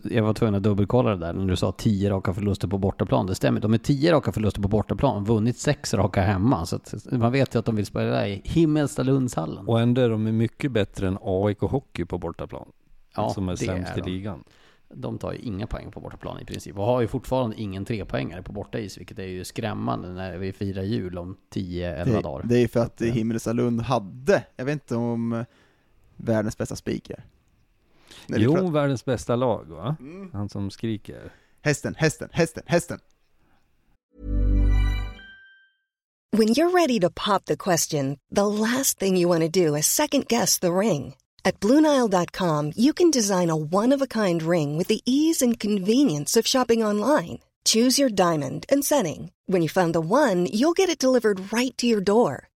Jag var tvungen att dubbelkolla det där när du sa 10 raka förluster på bortaplan. Det stämmer, de är 10 raka förluster på bortaplan, vunnit 6 raka hemma. Så man vet ju att de vill spela i Himmelstalundshallen. Och ändå är de mycket bättre än AIK Hockey på bortaplan. Ja, som är sämst är i de. ligan. De tar ju inga poäng på bortaplan i princip och har ju fortfarande ingen trepoängare på bortais, vilket är ju skrämmande när vi firar jul om 10-11 Det, dagar. det är ju för att, eh, Himmelstalund hade, jag vet inte om eh, världens bästa speaker. Jo, pratar- världens bästa lag va? Mm. Han som skriker. Hästen, hästen, hästen, hästen! When you're ready to pop the question, the last thing you want to do is second guess the ring. At Bluenile.com, you can design a one of a kind ring with the ease and convenience of shopping online. Choose your diamond and setting. When you find the one, you'll get it delivered right to your door.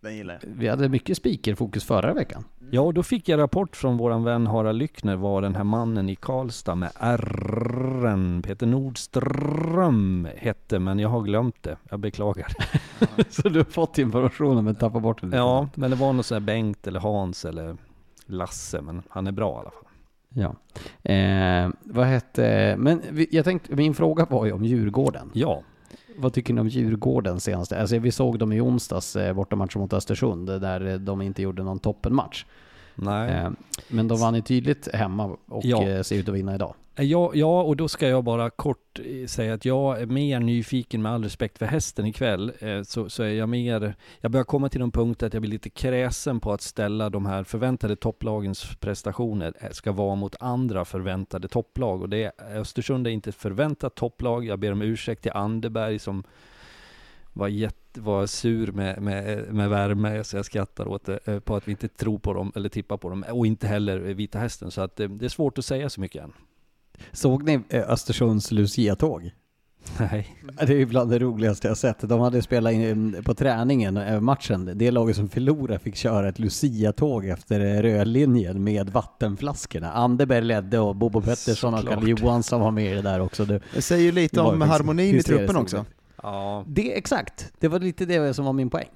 Den gillar jag. Vi hade mycket speakerfokus förra veckan. Ja, och då fick jag rapport från våran vän Harald Lyckner var den här mannen i Karlstad med R, Peter Nordström hette, men jag har glömt det. Jag beklagar. Så du har fått informationen men tappar bort den lite. Ja, men det var någon sån här Bengt eller Hans eller Lasse, men han är bra i alla fall. Ja. Eh, vad hette, men jag tänkte, min fråga var ju om Djurgården. Ja, Vad tycker ni om Djurgården senaste? Alltså vi såg dem i onsdags eh, bortamatchen mot Östersund där eh, de inte gjorde någon toppenmatch. nej. Eh, men de vann ju tydligt hemma och Ja. eh, ser ut att vinna idag. Eh, ja, ja, och då ska jag bara kort eh, säga att jag är mer nyfiken med all respekt för hästen ikväll. Eh, så, så är jag mer, jag börjar komma till den punkt att jag blir lite kräsen på att ställa de här förväntade topplagens prestationer ska vara mot andra förväntade topplag. Och det är, Östersund är inte ett förväntat topplag. Jag ber om ursäkt till Anderberg som var, jätte, var sur med, med, med värme, så jag skrattar åt det, på att vi inte tror på dem eller tippar på dem. Och inte heller Vita Hästen. Så att det, det är svårt att säga så mycket än. Såg ni eh, Östersunds Lucia-tåg? Nej. Det är ju bland det roligaste jag sett. De hade spelat in på träningen, eh, matchen. Det laget som förlorade fick köra ett Lucia-tåg efter eh, rödlinjen med vattenflaskorna. Anderberg ledde och Bobo Pettersson och. Kalle Johansson var med i det där också. Det, Det säger ju lite om faktiskt harmonin i truppen också. Ja. det exakt, det var lite det som var min poäng.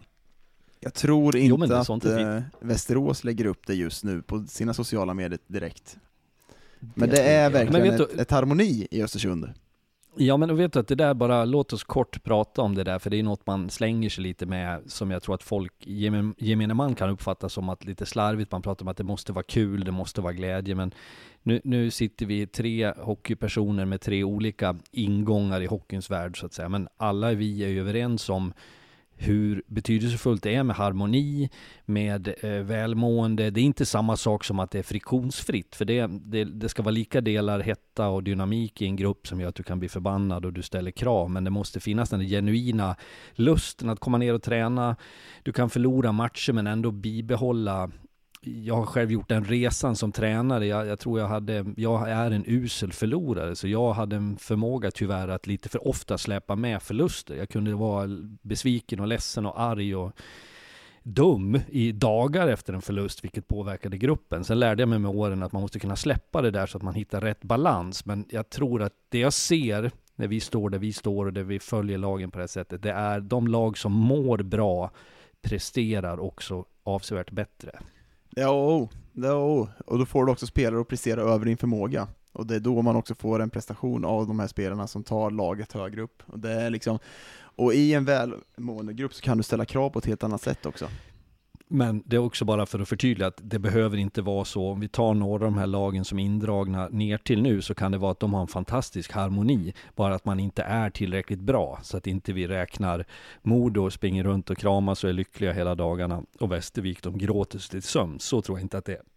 Jag tror Jo, men inte är att Västerås lägger upp det just nu på sina sociala medier direkt. Men Det är verkligen Men ett, ett harmoni i Östersund. Ja men vet du att det där bara, låt oss kort prata om det där för det är något man slänger sig lite med som jag tror att folk, gemene man kan uppfatta som att lite slarvigt, man pratar om att det måste vara kul, det måste vara glädje men nu, nu sitter vi tre hockeypersoner med tre olika ingångar i hockeyns värld så att säga men alla vi är ju överens om hur betydelsefullt det är med harmoni, med eh, välmående. Det är inte samma sak som att det är friktionsfritt, för det, det, det, ska vara lika delar hetta och dynamik i en grupp som gör att du kan bli förbannad och du ställer krav, men det måste finnas den genuina lusten att komma ner och träna. Du kan förlora matcher men ändå bibehålla jag har själv gjort den resan som tränare. Jag, jag, tror jag hade, jag är en usel förlorare, så jag hade en förmåga tyvärr att lite för ofta släpa med förluster. Jag kunde vara besviken och ledsen och arg och dum i dagar efter en förlust, vilket påverkade gruppen. Sen lärde jag mig med åren att man måste kunna släppa det där så att man hittar rätt balans. Men jag tror att det jag ser när vi står där vi står och där vi följer lagen på det här sättet, det är de lag som mår bra presterar också avsevärt bättre. Ja, oh, ja, oh. och då får du också spelare att prestera över din förmåga. Och det är då man också får en prestation av de här spelarna som tar laget högre upp. Och, det är liksom, och i en välmående grupp så kan du ställa krav på ett helt annat sätt också. Men det är också bara för att förtydliga att det behöver inte vara så. Om vi tar några av de här lagen som är indragna ner till nu så kan det vara att de har en fantastisk harmoni. Bara att man inte är tillräckligt bra. Så att inte vi räknar Modo springer runt och kramas och är lyckliga hela dagarna. Och Västervik de gråter sig till sömns. Så tror jag inte att det är.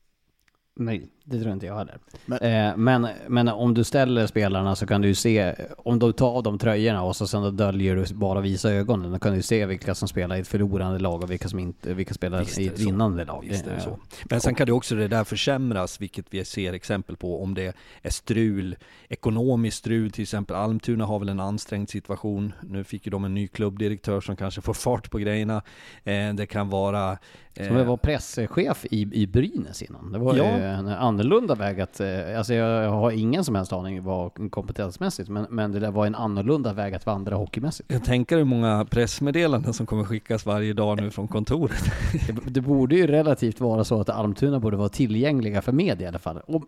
Nej, det tror inte jag heller. Men, eh, men, men, om du ställer spelarna så kan du ju se, om du tar av dem tröjorna och så sen döljer du bara visa ögonen, då kan du se vilka som spelar i ett förlorande lag och vilka som inte, vilka spelar i ett vinnande lag. Visst är det så. Men sen kan det också det där försämras, vilket vi ser exempel på, om det är strul, ekonomiskt strul, till exempel Almtuna har väl en ansträngd situation. Nu fick ju de en ny klubbdirektör som kanske får fart på grejerna. Eh, det kan vara som var presschef i, i Brynäs innan. Det var ja. en annorlunda väg att, eh, alltså jag har ingen som helst aning vad kompetensmässigt, men, men det där var en annorlunda väg att vandra hockeymässigt. Jag tänker hur många pressmeddelanden som kommer skickas varje dag nu från kontoret. det, det, borde ju relativt vara så att Almtuna borde vara tillgängliga för media i alla fall. Och,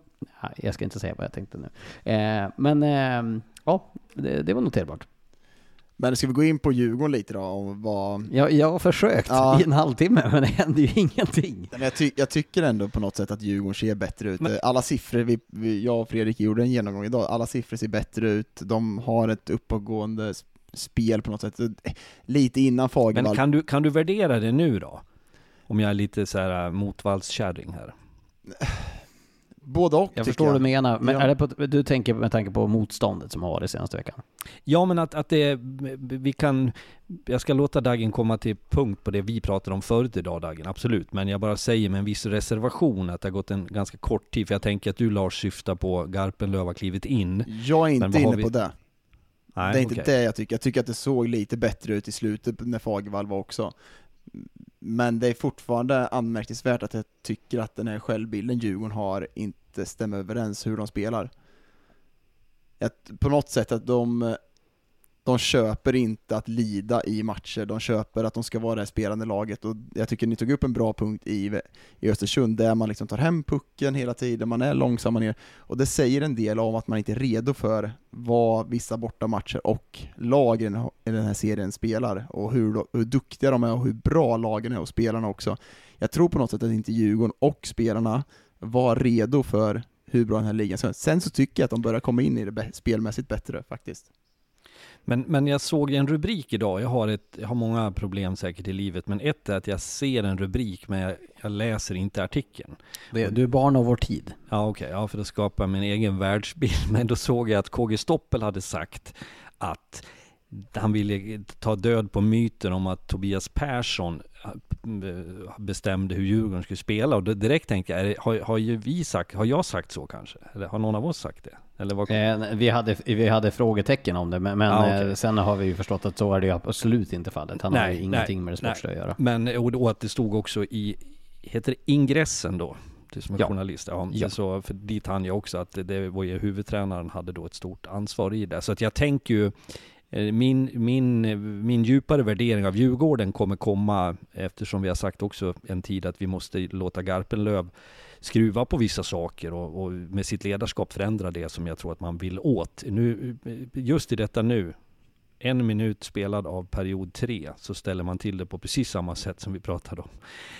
jag ska inte säga vad jag tänkte nu. Eh, men eh, ja, det, det var noterbart. Men ska vi gå in på Djurgården lite då? Och vad... jag, jag har försökt ja. i en halvtimme, men det händer ju ingenting. jag, ty jag, tycker ändå på något sätt att Djurgården ser bättre ut. Men... Alla siffror, vi, vi, jag och Fredrik gjorde en genomgång idag, alla siffror ser bättre ut, de har ett uppåtgående spel på något sätt, lite innan Fagervall. Men kan du, kan du värdera det nu då? Om jag är lite så här äh, motvallskärring här. Både och Jag förstår vad du menar, men ja. är det på, du tänker med tanke på motståndet som har varit senaste veckan? Ja, men att, att det, vi kan, jag ska låta Dagen komma till punkt på det vi pratade om förut idag Dagen, absolut. Men jag bara säger med en viss reservation att det har gått en ganska kort tid, för jag tänker att du Lars syftar på Garpenlöv har klivit in. Jag är inte inne vi... på det. Nej, det är inte okay. det jag tycker. Jag tycker att det såg lite bättre ut i slutet när Fagervall var också. Men det är fortfarande anmärkningsvärt att jag tycker att den här självbilden Djurgården har inte stämmer överens hur de spelar. Att på något sätt att de, de köper inte att lida i matcher, de köper att de ska vara det spelande laget och jag tycker ni tog upp en bra punkt i, i Östersund där man liksom tar hem pucken hela tiden, man är långsamma ner och det säger en del om att man inte är redo för vad vissa bortamatcher och lagen i den här serien spelar och hur, hur duktiga de är och hur bra lagen är och spelarna också. Jag tror på något sätt att inte Djurgården och spelarna var redo för hur bra den här ligan ska Sen så tycker jag att de börjar komma in i det spelmässigt bättre faktiskt. Men, men jag såg en rubrik idag, jag har, ett, jag har många problem säkert i livet, men ett är att jag ser en rubrik men jag, jag läser inte artikeln. Det, du är barn av vår tid. Ja okej, okay, ja för att skapa min egen världsbild. Men då såg jag att KG Stoppel hade sagt att han ville ta död på myten om att Tobias Persson äh, bestämde hur Djurgården skulle spela och direkt tänkte jag, har, har, vi sagt, har jag sagt så kanske? Eller har någon av oss sagt det? Eller vad... eh, vi, hade, vi hade frågetecken om det, men, men ah, okay. eh, sen har vi ju förstått att så är det absolut inte fallet. Han nej, har ju ingenting nej, med det sportsliga att göra. Men och, och att det stod också i, heter det ingressen då? Du som är ja. journalist, ja, ja. Så, för dit hann jag också att det var ju huvudtränaren hade då ett stort ansvar i det. Så att jag tänker ju Eh, Eh, min, min, min djupare värdering av Djurgården kommer komma eftersom vi har sagt också en tid att vi måste låta Garpenlöv skruva på vissa saker och, och, med sitt ledarskap förändra det som jag tror att man vill åt. Nu, eh, just i detta nu en minut spelad av period tre så ställer man till det på precis samma sätt som vi pratade om.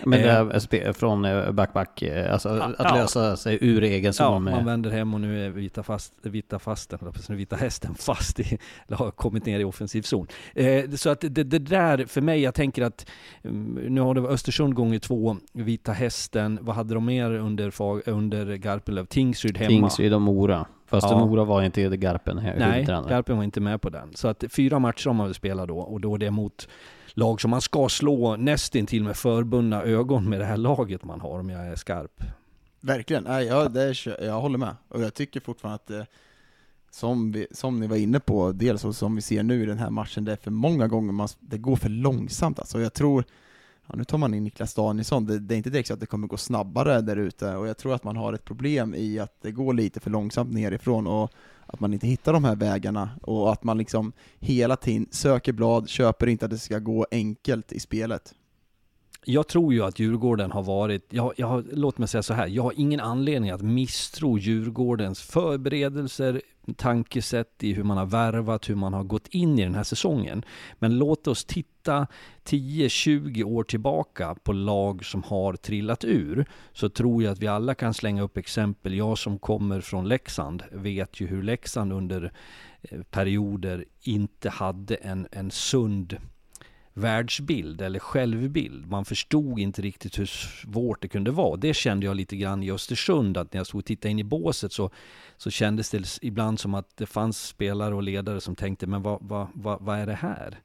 Men det Eh, är från eh, back-back, eh, alltså att ja. lösa sig ur egen Ja, zon man med... vänder hem och nu är vita, fast, vita fasten, vita hästen fast i, eller har kommit ner i offensiv zon. Så att det, det där, för mig, jag tänker att mm, nu har det varit Östersund gånger två, vita hästen, vad hade de mer under, under Garpenlöv? Tingsryd hemma. Tingsryd och Mora. Fast Ja. Mora var inte i Garpen här, Nej. Garpen var inte med på den. Så att fyra matcher har man väl spelat då och då är det mot lag som man ska slå nästintill med förbundna ögon med det här laget man har om jag är skarp. Verkligen, Nej, jag, det är, jag håller med. Och jag tycker fortfarande att det, som, vi, som ni var inne på, dels och som vi ser nu i den här matchen, det är för många gånger man, det går för långsamt alltså. Jag tror, ja, nu tar man in Niklas Danielsson, det, det är inte direkt så att det kommer gå snabbare där ute, och jag tror att man har ett problem i att det går lite för långsamt nerifrån, och att man inte hittar de här vägarna, och att man liksom hela tiden söker blad, köper inte att det ska gå enkelt i spelet. Jag tror ju att Djurgården har varit, jag, jag låt mig säga så här, jag har ingen anledning att misstro Djurgårdens förberedelser, tankesätt i hur man har värvat, hur man har gått in i den här säsongen. Men låt oss titta 10-20 år tillbaka på lag som har trillat ur, så tror jag att vi alla kan slänga upp exempel. Jag som kommer från Leksand vet ju hur Leksand under eh, perioder inte hade en, en sund världsbild eller självbild. Man förstod inte riktigt hur svårt det kunde vara. Det kände jag lite grann i Östersund, att när jag stod och tittade in i båset så, så kändes det ibland som att det fanns spelare och ledare som tänkte, men vad, vad, vad, vad är det här?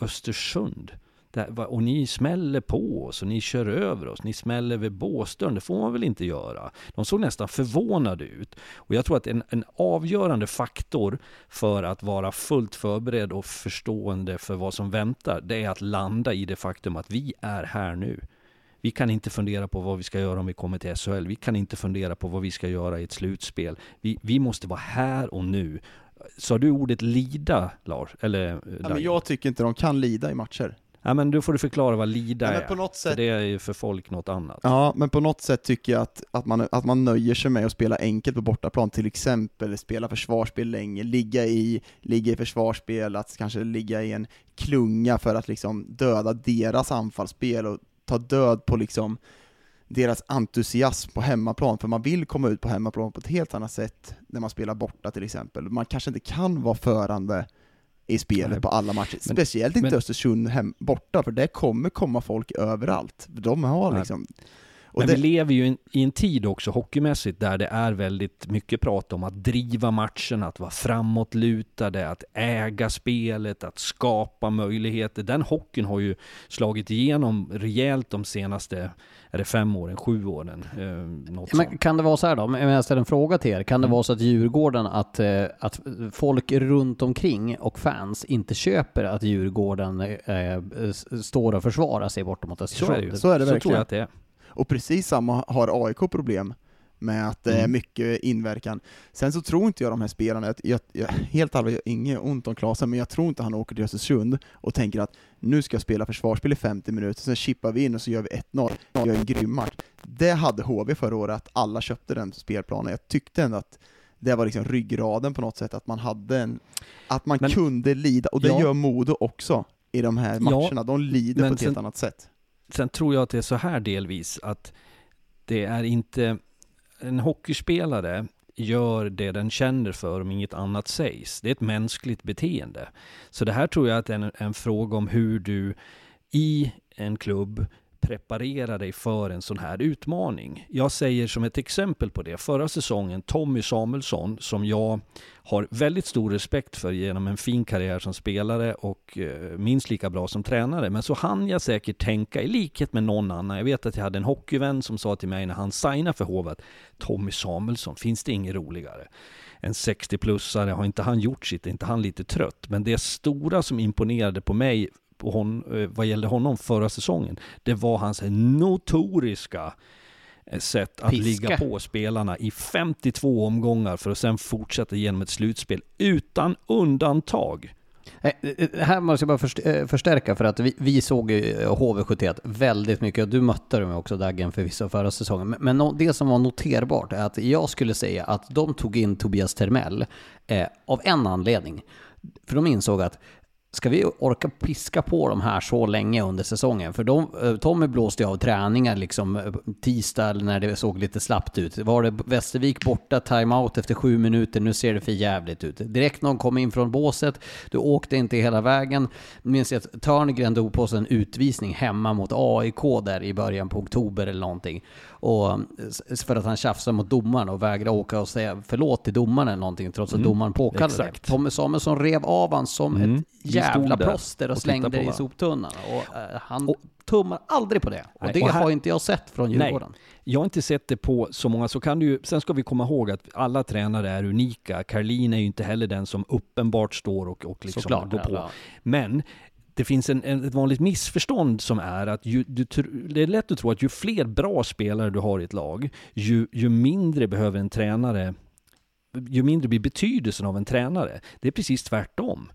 Östersund? Här- och ni smäller på oss och ni kör över oss, ni smäller vid båsdörren, det får man väl inte göra? De såg nästan förvånade ut. Och jag tror att en, en avgörande faktor för att vara fullt förberedd och förstående för vad som väntar, det är att landa i det faktum att vi är här nu. Vi kan inte fundera på vad vi ska göra om vi kommer till SHL. Vi kan inte fundera på vad vi ska göra i ett slutspel. Vi, vi måste vara här och nu. Sa du ordet lida, Lars? Eller, Ja, men jag tycker inte de kan lida i matcher. Ja, men då får du förklara vad lida Ja, men är. på något För sätt- det är ju för folk något annat. Ja, men på något sätt tycker jag att, att, man, att man nöjer sig med att spela enkelt på bortaplan, till exempel spela försvarsspel länge, ligga i, ligga i försvarsspel, att kanske ligga i en klunga för att liksom döda deras anfallsspel och ta död på liksom deras entusiasm på hemmaplan, för man vill komma ut på hemmaplan på ett helt annat sätt när man spelar borta till exempel. Man kanske inte kan vara förande i spelet Nej. på alla matcher, Men- speciellt inte men- Östersund hem, borta, för det kommer komma folk överallt. De har Nej. Och Men det, vi lever ju i en, i en tid också hockeymässigt där det är väldigt mycket prat om att driva matchen, att vara framåtlutade, att äga spelet, att skapa möjligheter. Den hockeyn har ju slagit igenom rejält de senaste, är det fem åren, sju åren? Eh, något Men kan det vara så här då, om jag ställer en fråga till er. Kan det Mm. vara så att Djurgården, att, eh, att folk runt omkring och fans inte köper att Djurgården eh, s- står och försvarar sig bortom mot Så är det. Östersund? Så är det så tror verkligen. jag att det är. Och precis samma har AIK problem med att det är Mm. mycket inverkan. Sen så tror inte jag de här spelarna, jag, jag, helt allvarligt, inget ont om Klasen, men jag tror inte han åker till Östersund och tänker att nu ska jag spela försvarsspel i 50 minuter, sen chippar vi in och så gör vi 1-0, gör en grym match. Det hade HV förra året, att alla köpte den spelplanen. Jag tyckte ändå att det var liksom ryggraden på något sätt, att man hade en, att man Men- kunde lida, och det Ja. gör Modo också i de här Ja, matcherna. De lider på ett helt annat sätt. Sen tror jag att det är så här delvis att det är inte en hockeyspelare gör det den känner för om inget annat sägs. Det är ett mänskligt beteende. Så det här tror jag att är en, en fråga om hur du i en klubb preparera dig för en sån här utmaning. Jag säger som ett exempel på det, förra säsongen, Tommy Samuelsson, som jag har väldigt stor respekt för genom en fin karriär som spelare och eh, minst lika bra som tränare. Men så hann jag säkert tänka, i likhet med någon annan, jag vet att jag hade en hockeyvän som sa till mig när han signade för Hovet, Tommy Samuelsson, finns det inget roligare? En 60-plussare, har inte han gjort sitt? Är inte han lite trött? Men det stora som imponerade på mig på hon, eh, vad gällde honom förra säsongen, det var hans notoriska eh, sätt att Piska. ligga på spelarna i 52 omgångar för att sen fortsätta genom ett slutspel utan undantag. Eh, Här måste jag bara först- förstärka för att vi, vi såg ju eh, HV71 väldigt mycket och du mötte dem också Daggen förvisso förra säsongen. Men, det som var noterbart är att jag skulle säga att de tog in Tobias Termell eh, av en anledning. För de insåg att Ska vi orka piska på de här så länge under säsongen? För de, eh, Tommy blåste ju av träningar liksom eh, tisdag när det såg lite slappt ut. Var det Västervik borta, timeout efter sju minuter, nu ser det för jävligt ut. Direkt någon kom in från båset, du åkte inte hela vägen. Minns jag att Törngren drog på sig en utvisning hemma mot AIK där i början på oktober eller någonting. Och för att han tjafsade mot domaren och vägrade åka och säga förlåt till domaren eller någonting trots att Mm, domaren påkallade exakt. det. Tommy Samuelsson rev av han som Mm, ett jävla plåster och, och slängde det i soptunnan. Och, eh, han Och- tummar aldrig på det. Och Nej, det och här- har inte jag sett från Nej. Djurgården. Jag har inte sett det på så många, så kan du sen ska vi komma ihåg att alla tränare är unika. Karlin är ju inte heller den som uppenbart står och, och liksom Såklart. går på. ja. Men det finns en, en, ett vanligt missförstånd som är att ju, du, det är lätt att tro att ju fler bra spelare du har i ett lag, ju, ju mindre behöver en tränare, ju mindre blir betydelsen av en tränare. Det är precis tvärtom.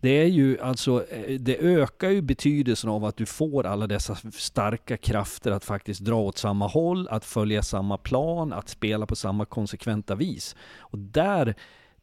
Det är ju alltså, eh, det ökar ju betydelsen av att du får alla dessa starka krafter att faktiskt dra åt samma håll, att följa samma plan, att spela på samma konsekventa vis. Och där,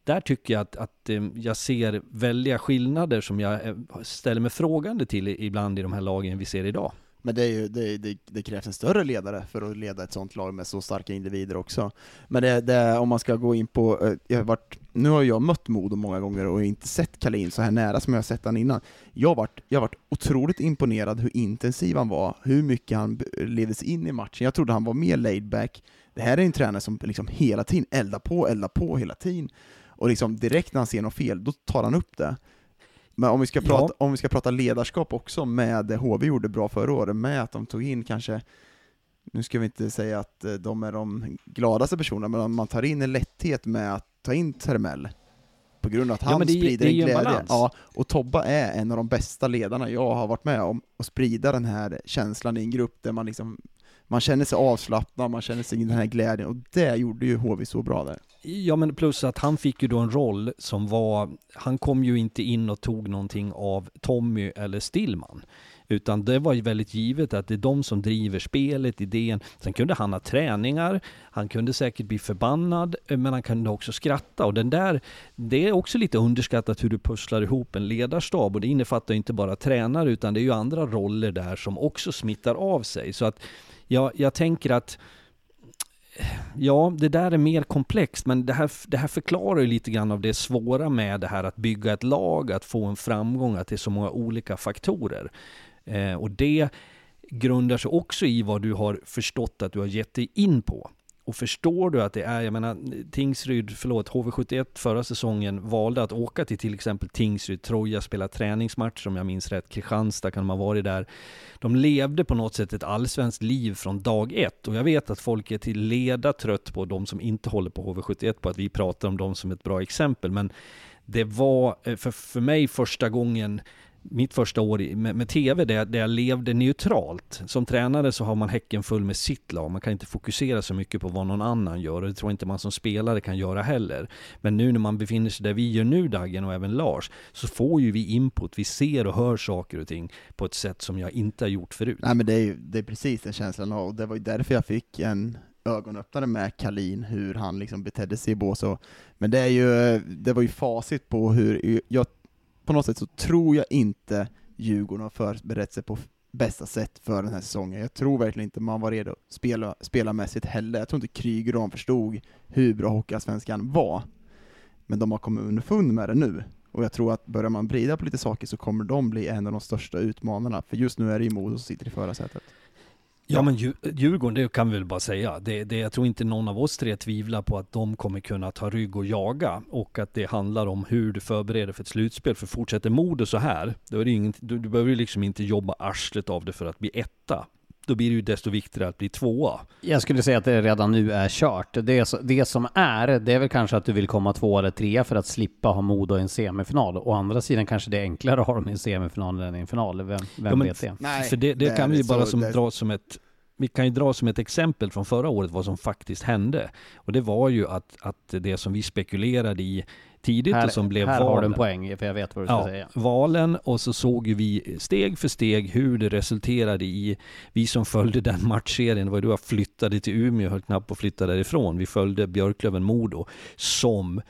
där tycker jag att, att eh, jag ser väldiga skillnader som jag eh, ställer mig frågande till ibland i de här lagen vi ser idag. Men det, är ju, det, det, det krävs en större ledare för att leda ett sånt lag med så starka individer också. Men det, det, om man ska gå in på, eh, jag har varit, nu har jag mött Modo många gånger och inte sett Kalin så här nära som jag har sett han innan. Jag har varit, jag har varit otroligt imponerad hur intensiv han var, hur mycket han leddes in i matchen. Jag trodde han var mer laid back. Det här är en tränare som liksom hela tiden eldar på, eldar på hela tiden. Och liksom direkt när han ser något fel, då tar han upp det. Men om vi, ska Ja. prata, om vi ska prata ledarskap också med det HV gjorde bra förra året, med att de tog in kanske, nu ska vi inte säga att eh, de är de gladaste personerna, men man tar in en lätthet med att ta in Termell, på grund av att Ja, han men det sprider det en en glädje. balans. Ja, och Tobba är en av de bästa ledarna jag har varit med om, att sprida den här känslan i en grupp där man liksom man känner sig avslappnad, man känner sig i den här glädjen, och det gjorde ju HV så bra där. Ja men plus att han fick ju då en roll som var, han kom ju inte in och tog någonting av Tommy eller Stillman. Utan det var ju väldigt givet att det är de som driver spelet, idén. Sen kunde han ha träningar, han kunde säkert bli förbannad, eh, men han kunde också skratta. Och den där, det är också lite underskattat hur du pusslar ihop en ledarstab. Och det innefattar ju inte bara tränare, utan det är ju andra roller där som också smittar av sig. Så att ja, jag tänker att Ja, det där är mer komplext, men det här, det här förklarar ju lite grann av det svåra med det här att bygga ett lag, att få en framgång, att det är så många olika faktorer. Eh, och det grundar sig också i vad du har förstått att du har gett dig in på. Och förstår du att det är, jag menar, Tingsryd, förlåt, HV71 förra säsongen valde att åka till till exempel Tingsryd, Troja spela träningsmatch om jag minns rätt, Kristianstad kan de ha varit där. De levde på något sätt ett allsvenskt liv från dag ett och jag vet att folk är till leda trött på de som inte håller på HV71 på att vi pratar om dem som ett bra exempel, men det var eh, för, för mig första gången mitt första år med, med TV där, jag- där jag levde neutralt. Som tränare så har man häcken full med sitt lag. Man kan inte fokusera så mycket på vad någon annan gör och det tror inte man som spelare kan göra heller. Men nu när man befinner sig där vi gör nu Dagen och även Lars så får ju vi input. Vi ser och hör saker och ting på ett sätt som jag inte har gjort förut. Nej men det är ju det är precis den känslan och det var ju därför jag fick en ögonöppnare med Kalin, hur han liksom betedde sig i bås och, Men det är ju, det var ju facit på hur, jag, på något sätt så tror jag inte Djurgården har förberett sig på bästa sätt för den här säsongen. Jag tror verkligen inte man var redo spela, spelarmässigt heller. Jag tror inte Kryger och de förstod hur bra Hockeyallsvenskan var. Men de har kommit underfund med det nu. Och jag tror att börjar man vrida på lite saker så kommer de bli en av de största utmanarna. För just nu är det ju Modo som sitter i förarsätet. Ja men Djurgården, det kan vi väl bara säga. Det, det, jag tror inte någon av oss tre tvivlar på att de kommer kunna ta rygg och jaga. Och att det handlar om hur du förbereder för ett slutspel. För fortsätter Modo så här, då är det inget, du, du behöver ju liksom inte jobba arslet av det för att bli etta. Då blir det ju desto viktigare att bli tvåa. Jag skulle säga att det redan nu är kört. Det, det som är, det är väl kanske att du vill komma två eller trea för att slippa ha Modo i en semifinal. Å andra sidan kanske det är enklare att ha dem i en semifinal än i en final. Vem, vem Ja, men vet det? Nej, för det, det det kan vi så- bara som dra som ett vi kan ju dra som ett exempel från förra året vad som faktiskt hände. Och det var ju att, att det som vi spekulerade i tidigt Här, och som blev här har du valen. en poäng, för jag vet vad du ska Ja, säga. valen och så såg ju vi steg för steg hur det resulterade i, vi som följde den matchserien, det var ju då jag flyttade till Umeå, höll knappt på att flytta därifrån. Vi följde Björklöven-Modo som,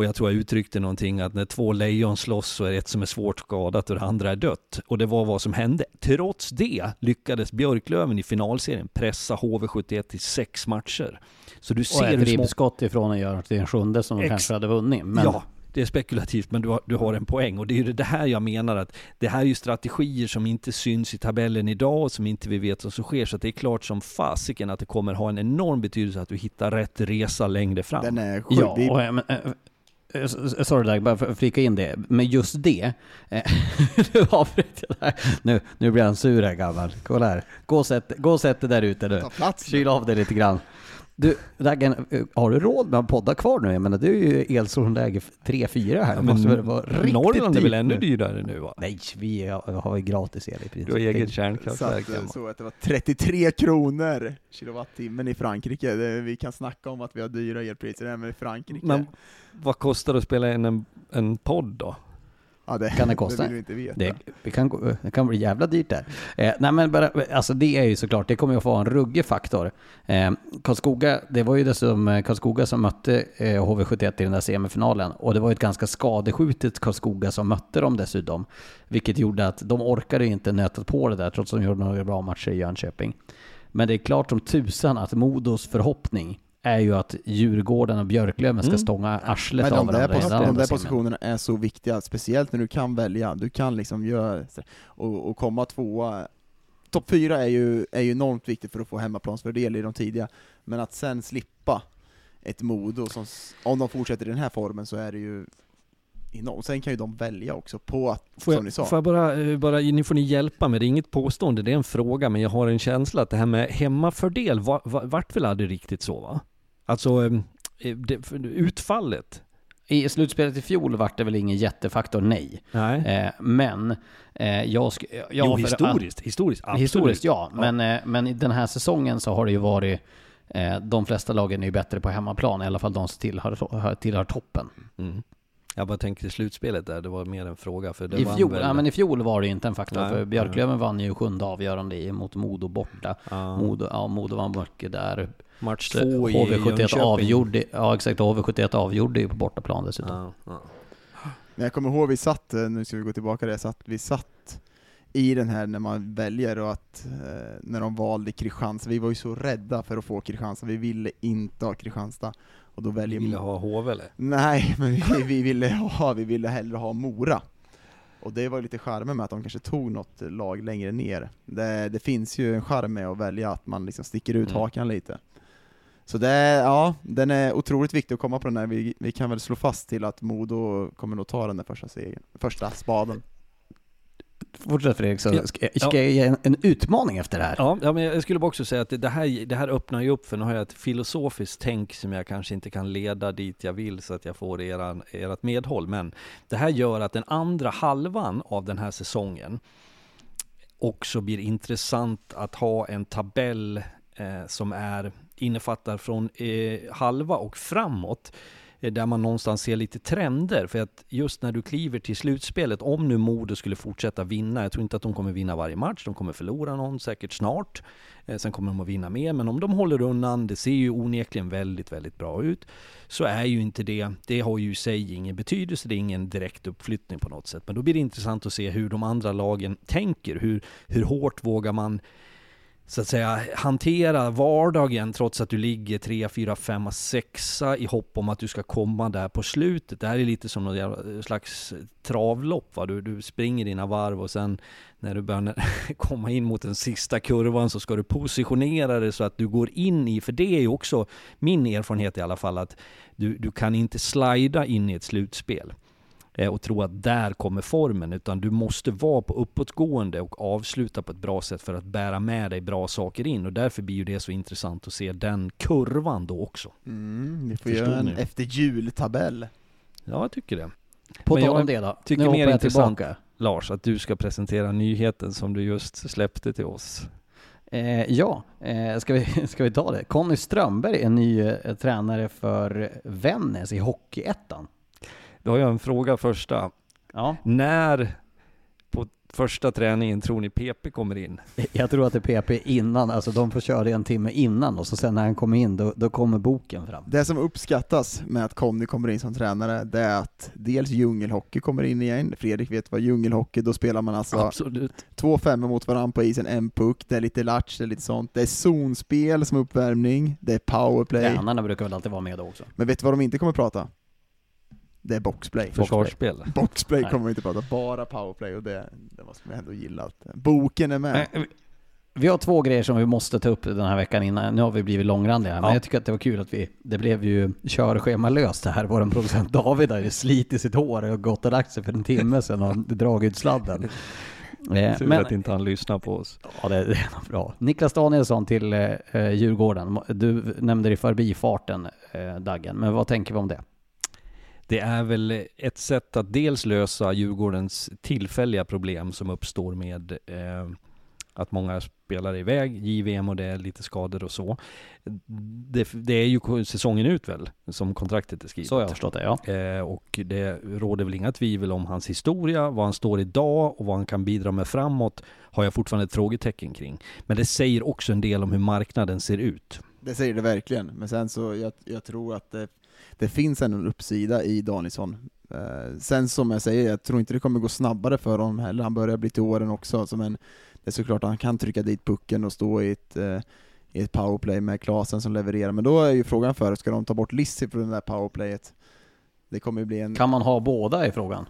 Och jag tror jag uttryckte någonting att när två lejon slåss så är det ett som är svårt skadat och det andra är dött. Och det var vad som hände. Trots det lyckades Björklöven i finalserien pressa HV71 till sex matcher. Så du Och ser ett hur små... ribbskott ifrån att göra till en sjunde som de Ex- kanske hade vunnit. Men Ja, det är spekulativt men du har, du har en poäng. Och det är ju det här jag menar att det här är ju strategier som inte syns i tabellen idag och som inte vi vet vad som sker. Så att det är klart som fasiken att det kommer ha en enorm betydelse att du hittar rätt resa längre fram. Den är sjuk. Ja, och, eh, men, eh, sorry Dag, bara för att flika in det. Men just det, eh, nu avbryter jag där. Nu, nu blir han sur här gammal. Kolla här. Gå och sätt, gå och sätt dig där ute nu. Kyl av dig lite grann. Du, Daggen, eh, har du råd med att podda kvar nu? Jag menar, det är ju elsolläge 3-4 här. Det måste väl vara riktigt Norrland är väl ännu nu. dyrare nu va? Nej, vi har ju gratis el i princip. Du har eget Så kärnkraftverk att, hemma. så att det var 33 kronor kilowattimmen i Frankrike. Det, vi kan snacka om att vi har dyra elpriser även i Frankrike. Men vad kostar det att spela in en, en podd då? Ja, det, kan det kosta? Det vill vi inte veta. Det, det, kan, det kan bli jävla dyrt där. Eh, nej men bara, alltså det är ju såklart, det kommer ju att få en ruggig faktor. Eh, Karlskoga, det var ju dessutom eh, Karlskoga som mötte eh, HV71 i den där semifinalen. Och det var ju ett ganska skadeskjutet Karlskoga som mötte dem dessutom. Vilket gjorde att de orkade inte nöta på det där, trots att de gjorde några bra matcher i Jönköping. Men det är klart som tusan att Modos förhoppning är ju att Djurgården och Björklöven ska Mm. stånga arslet Men av de där, varandra redan de där semin. positionerna är så viktiga, speciellt när du kan välja. Du kan liksom göra, och, och komma tvåa. Topp fyra är ju, är ju enormt viktigt för att få hemmaplansfördel i de tidiga, men att sen slippa ett Modo, som, om de fortsätter i den här formen så är det ju enormt. Sen kan ju de välja också på att, Får som ni jag, sa, får jag bara, eh, bara, nu får ni hjälpa mig, det är inget påstående, det är en fråga, men jag har en känsla att det här med hemmafördel va, va, vart väl aldrig riktigt så va? Alltså, eh, det, utfallet? I slutspelet i fjol vart det väl ingen jättefaktor, nej. Nej. Eh, men eh, jag sk- ja, jo, historiskt, historiskt, absolut. Historiskt ja, men, eh, men i den här säsongen så har det ju varit eh, de flesta lagen är ju bättre på hemmaplan, i alla fall de som tillhör, tillhör toppen. Mm. Jag bara tänker i slutspelet där, det var mer en fråga för det I fjol, väl- ja, men I fjol var det ju inte en faktor, Nej, för Björklöven vann ju sjunde avgörande i mot Modo borta. Ja, Modo, ja, Modo vann mycket där. match två i HV71 Jönköping. avgjorde, ja exakt, HV71 avgjorde ju på bortaplan dessutom. Ja, ja. Men jag kommer ihåg vi satt, eh, nu ska vi gå tillbaka där, satt, vi satt i den här när man väljer och att eh, när de valde Kristianstad, vi var ju så rädda för att få Kristianstad, vi ville inte ha Kristianstad. Och då Vi väljer ville ha HV eller? Nej, men vi, vi, ville ha, vi ville hellre ha Mora. Och det var lite charmen med att de kanske tog något lag längre ner. Det, det finns ju en charm med att välja att man liksom sticker ut Mm. hakan lite. Så det, ja, den är otroligt viktig att komma på den här. Vi, vi kan väl slå fast till att Modo kommer nog ta den där första, segern, första spaden. Fortsätt Fredrik, så ska, ska jag ge en, en utmaning efter det här. Ja, ja, men jag skulle bara också säga att det- här, det här öppnar ju upp för, nu har jag ett filosofiskt tänk som jag kanske inte kan leda dit jag vill så att jag får ert medhåll. Men det här gör att den andra halvan av den här säsongen också blir intressant att ha en tabell eh, som är, innefattar från eh, halva och framåt Eh, där man någonstans ser lite trender. För att just när du kliver till slutspelet, om nu Modo skulle fortsätta vinna, jag tror inte att de kommer vinna varje match, de kommer förlora någon säkert snart. Eh, sen kommer de att vinna mer, men om de håller undan, det ser ju onekligen väldigt, väldigt bra ut, så är ju inte det, det har ju i sig ingen betydelse, det är ingen direkt uppflyttning på något sätt. Men då blir det intressant att se hur de andra lagen tänker, hur, hur hårt vågar man så att säga hantera vardagen trots att du ligger 3, 4, 5, 6 i hopp om att du ska komma där på slutet. Det här är lite som någon eh, slags travlopp. Va? Du, du springer dina varv och sen när du börjar komma in mot den sista kurvan så ska du positionera dig så att du går in i, för det är ju också min erfarenhet i alla fall, att du, du kan inte slida in i ett slutspel och tro att där kommer formen, utan du måste vara på uppåtgående och avsluta på ett bra sätt för att bära med dig bra saker in. Och därför blir ju det så intressant att se den kurvan då också. Mm, vi får Förstod göra en ni? efter jul-tabell. Ja, jag tycker det. På Men tal om det då, tycker nu mer jag intressant- tillbaka. Lars, att du ska presentera nyheten som du just släppte till oss. Eh, ja, eh, ska, vi, ska vi ta det? Conny Strömberg är ny eh, tränare för Vännäs i Hockeyettan. Då har jag en fråga första. Ja. När på Första träningen, tror ni PP kommer in? Jag tror att det är PP innan, alltså de får köra en timme innan och så sen när han kommer in, då, då kommer boken fram. Det som uppskattas med att Conny kommer in som tränare, det är att dels djungelhockey kommer in igen, Fredrik vet vad djungelhockey, då spelar man alltså Absolut. två femmor mot varandra på isen, en puck, det är lite latch, det är lite sånt, det är zonspel som uppvärmning, det är powerplay, Tränarna brukar väl alltid vara med då också. men vet du vad de inte kommer prata? Det är boxplay. Försvarsspel. Boxplay Nej. kommer vi inte prata, bara powerplay och det, det måste man ändå gilla. Att boken är med. Eh, Vi har två grejer som vi måste ta upp den här veckan innan. Nu har vi blivit långrandiga här, men Ja. jag tycker att det var kul att vi, det blev ju körschemalöst det här. Vår producent David har ju slitit sitt hår och gått och lagt sig för en timme sedan och dragit ut sladden. Eh, Tur Men, att inte han lyssnar på oss. ja det, det är nog bra. Niklas Danielsson till eh, eh, Djurgården. Du nämnde det i förbifarten, eh, Daggen, men vad tänker vi om det? Det är väl ett sätt att dels lösa Djurgårdens tillfälliga problem som uppstår med eh, att många spelar iväg, JVM och det är lite skador och så. Det, det är ju säsongen ut väl, som kontraktet är skrivet. Så har jag förstått det, ja. Eh, och det råder väl inga tvivel om hans historia, var han står idag och vad han kan bidra med framåt har jag fortfarande ett frågetecken kring. Men det säger också en del om hur marknaden ser ut. Det säger det verkligen, men sen så, jag, jag tror att det, det finns ändå en uppsida i Danielsson. Eh, sen som jag säger, jag tror inte det kommer gå snabbare för honom heller, han börjar bli till åren också, så men det är såklart att han kan trycka dit pucken och stå i ett, eh, i ett powerplay med Klasen som levererar, men då är ju frågan för, ska de ta bort Lissi från det där powerplayet? Det kommer ju bli en... Kan man ha båda i frågan?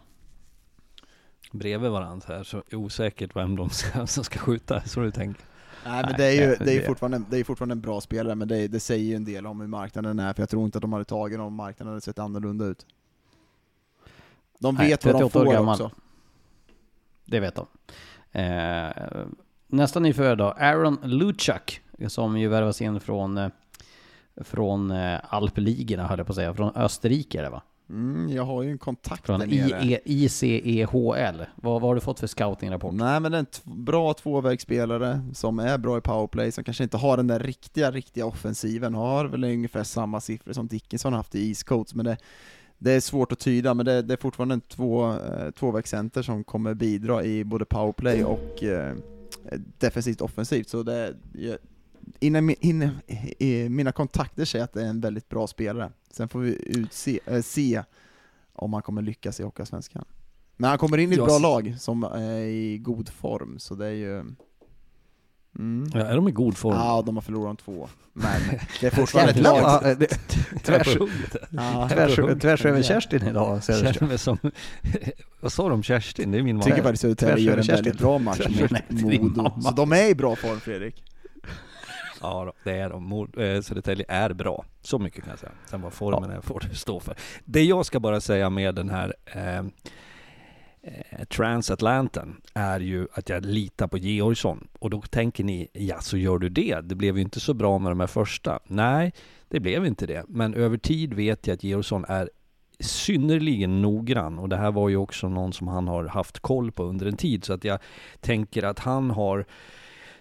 Bredvid varandra här, så osäkert vem de ska, som ska skjuta, så du tänker. Nej men Nej, det är ju det- är fortfarande, det är fortfarande en bra spelare, men det, det säger ju en del om hur marknaden är, för jag tror inte att de hade tagit någon om marknaden hade sett annorlunda ut. De Nej, vet vad de 38 år får också. Det vet de. Eh, nästa nyförvärv då, Aaron Luchak, som ju värvas in från, eh, från eh, alpligorna höll jag på att säga, från Österrike är det va? Mm, jag har ju en kontakt Från där nere. IE, ICEHL. Vad, vad har du fått för scoutingrapport? Nej men en t- bra tvåvägsspelare som är bra i powerplay, som kanske inte har den där riktiga, riktiga offensiven, har väl ungefär samma siffror som Dickinson haft i East Coast, men det, det är svårt att tyda, men det, det är fortfarande en två, eh, tvåvägscenter som kommer bidra i både powerplay och eh, defensivt offensivt, så det, jag, innan, innan, i, mina kontakter säger att det är en väldigt bra spelare. Sen får vi utse, äh, se om han kommer lyckas i Hockeyallsvenskan. Men han kommer in i ett Jag bra lag som är i god form, så det är ju... Mm. Ja, är de i god form? Ja, de har förlorat de två. Men det är fortfarande ett lag. Tvärs, över Kerstin idag, Söderström. Känner mig som... Vad sa de om Kerstin? Det är min Jag mamma. tycker faktiskt att Södertälje gör en väldigt bra match mot din Modo. Så de är i bra form, Fredrik. Ja, det är de. Eh, Södertälje är bra. Så mycket kan jag säga. Sen vad formen är får du stå för. Det jag ska bara säga med den här eh, eh, Transatlanten är ju att jag litar på Georgsson. Och då tänker ni, ja så gör du det? Det blev ju inte så bra med de här första. Nej, det blev inte det. Men över tid vet jag att Georgsson är synnerligen noggrann och det här var ju också någon som han har haft koll på under en tid så att jag tänker att han har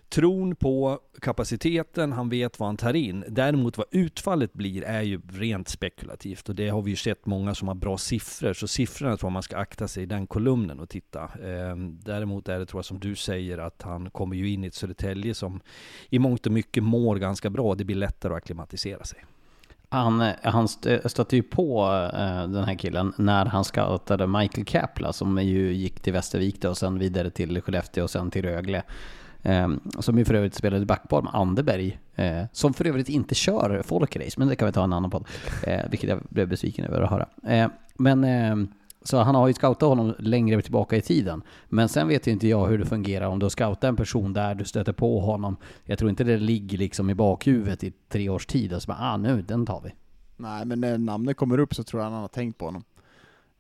tron på kapaciteten, han vet vad han tar in. Däremot vad utfallet blir är ju rent spekulativt och det har vi ju sett många som har bra siffror. Så siffrorna tror jag man ska akta sig i den kolumnen och titta. Ehm, däremot är det tror jag som du säger att han kommer ju in i ett Södertälje som i mångt och mycket mår ganska bra. Det blir lättare att acklimatisera sig. Han, han stötte ju på eh, den här killen när han scoutade Michael Kapla som ju gick till Västervik då, och sen vidare till Skellefteå och sen till Rögle. Eh, som ju för övrigt spelade backpar med Anderberg. Eh, som för övrigt inte kör folkrace, men det kan vi ta en annan podd. Eh, vilket jag blev besviken över att höra. Eh, men eh, så han har ju scoutat honom längre tillbaka i tiden. Men sen vet ju inte jag hur det fungerar om du har scoutat en person där, du stöter på honom. Jag tror inte det ligger liksom i bakhuvudet i tre års tid och så bara, ah nu, den tar vi. Nej, men när namnet kommer upp så tror jag han har tänkt på honom.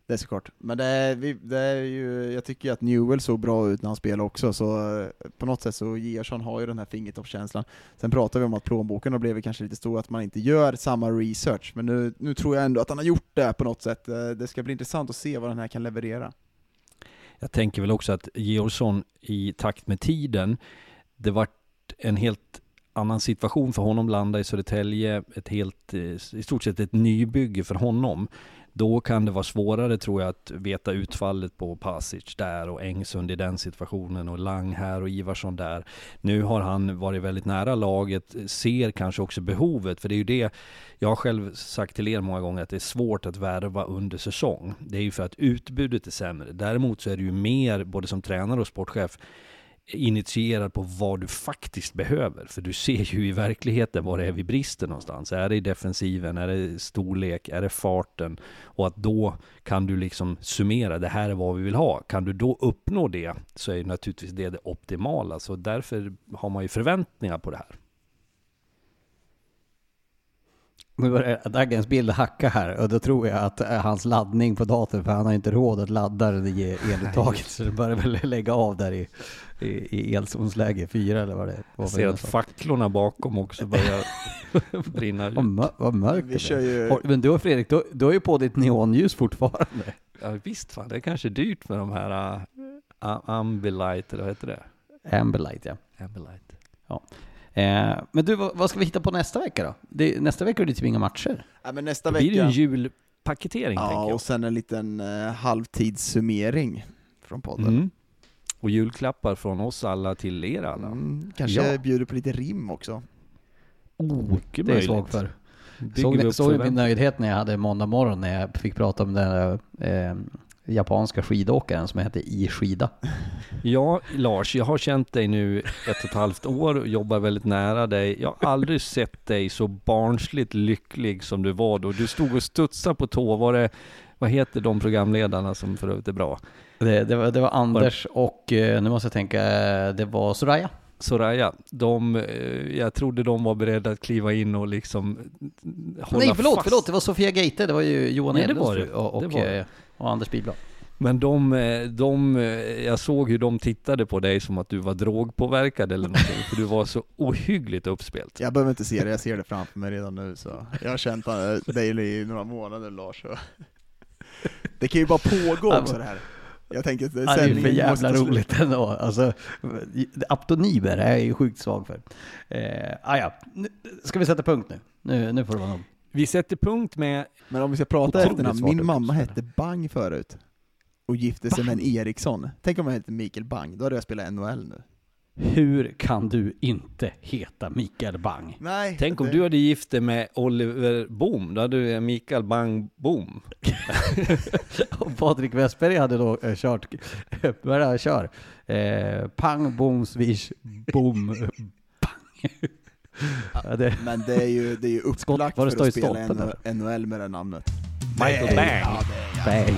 Det är såklart. Men det är, vi, det är ju, jag tycker ju att Newell såg bra ut när han spelade också, så eh, på något sätt så Gersson har ju den här fingertoppskänslan. Sen pratar vi om att plånboken har blivit kanske lite stor, att man inte gör samma research, men nu, nu tror jag ändå att han har gjort det på något sätt. Eh, det ska bli intressant att se vad den här kan leverera. Jag tänker väl också att Georgsson i takt med tiden, det vart en helt annan situation för honom, landa i Södertälje, ett helt, eh, i stort sett ett nybygge för honom. Då kan det vara svårare tror jag att veta utfallet på Pasic där och Engsund i den situationen och Lang här och Ivarsson där. Nu har han varit väldigt nära laget, ser kanske också behovet, för det är ju det jag har själv sagt till er många gånger att det är svårt att värva under säsong. Det är ju för att utbudet är sämre. Däremot så är det ju mer, både som tränare och sportchef, initierad på vad du faktiskt behöver. För du ser ju i verkligheten vad det är vi brister någonstans. Är det i defensiven? Är det storlek? Är det farten? Och att då kan du liksom summera, det här är vad vi vill ha. Kan du då uppnå det så är naturligtvis det det optimala. Så därför har man ju förväntningar på det här. Nu börjar Daggens bild hacka här och då tror jag att eh, hans laddning på datorn, för han har inte råd att ladda den i eluttaget, så det börjar väl lägga av där i, i, i elzonsläge 4 eller vad det är. Jag ser att facklorna bakom också börjar brinna ut. Vad, mör, vad mörkt Vi det kör ju- Men du Fredrik, du, du har ju på ditt neonljus fortfarande. Ja visst fan, det är kanske dyrt med de här uh, Ambilight, eller vad heter det? Ambilight ja. Ambilight. Eh, men du, vad, vad ska vi hitta på nästa vecka då? Det, nästa vecka är det typ inga matcher. Ja, men nästa Då blir det ju vecka, en julpaketering tänker ja, och sen en liten uh, halvtidssummering från podden. Mm. Och julklappar från oss alla till er alla. Mm, kanske Ja. bjuder på lite rim också. Oh, mycket Det är jag svag för. Bygger Såg ni, såg min nöjdhet när jag hade måndag morgon när jag fick prata om den där, eh, japanska skidåkaren som heter I skida? Ja, Lars, jag har känt dig nu ett och ett halvt år och jobbar väldigt nära dig. Jag har aldrig sett dig så barnsligt lycklig som du var då. Du stod och studsade på tå. Var det, vad heter de programledarna som för övrigt är bra? Det, det, var, det var Anders och eh, nu måste jag tänka, det var Soraya. Soraya, de, eh, jag trodde de var beredda att kliva in och liksom hålla Nej förlåt, fast. förlåt, det var Sofia Geite, det var ju Johan det. fru och, och, Det var det. eh, och Anders Bilblad. Men de, de, jag såg hur de tittade på dig som att du var drogpåverkad eller någonting, för du var så ohyggligt uppspelt. Jag behöver inte se det, jag ser det framför mig redan nu så. Jag har känt dig i några månader Lars. Så. Det kan ju bara pågå också det här. Jag tänker att Ja, det är för jävla roligt ändå. Alltså, aptonymer är jag ju sjukt svag för. Eh, ah, ja. Nu- Ska vi sätta punkt nu? Nu, nu får det vara nog. Vi sätter punkt med, Men om vi ska prata efternamn, svårt min mamma hette Bang förut. Och gifte sig med en Eriksson. Tänk om jag hette Mikael Bang, då hade jag spelat NHL nu. Hur kan du inte heta Mikael Bang? Nej, tänk om det- du hade gift dig med Oliver Boom, då hade du Mikael Bang Boom. Och Patrik Westberg hade då eh, kört, vad är det han kör? Eh, pang, bom, swish, boom, bang. Ja, det, Men det är ju, det är ju upplagt det för står i att spela NHL med det namnet. Michael Bang. Ja, det är, bang.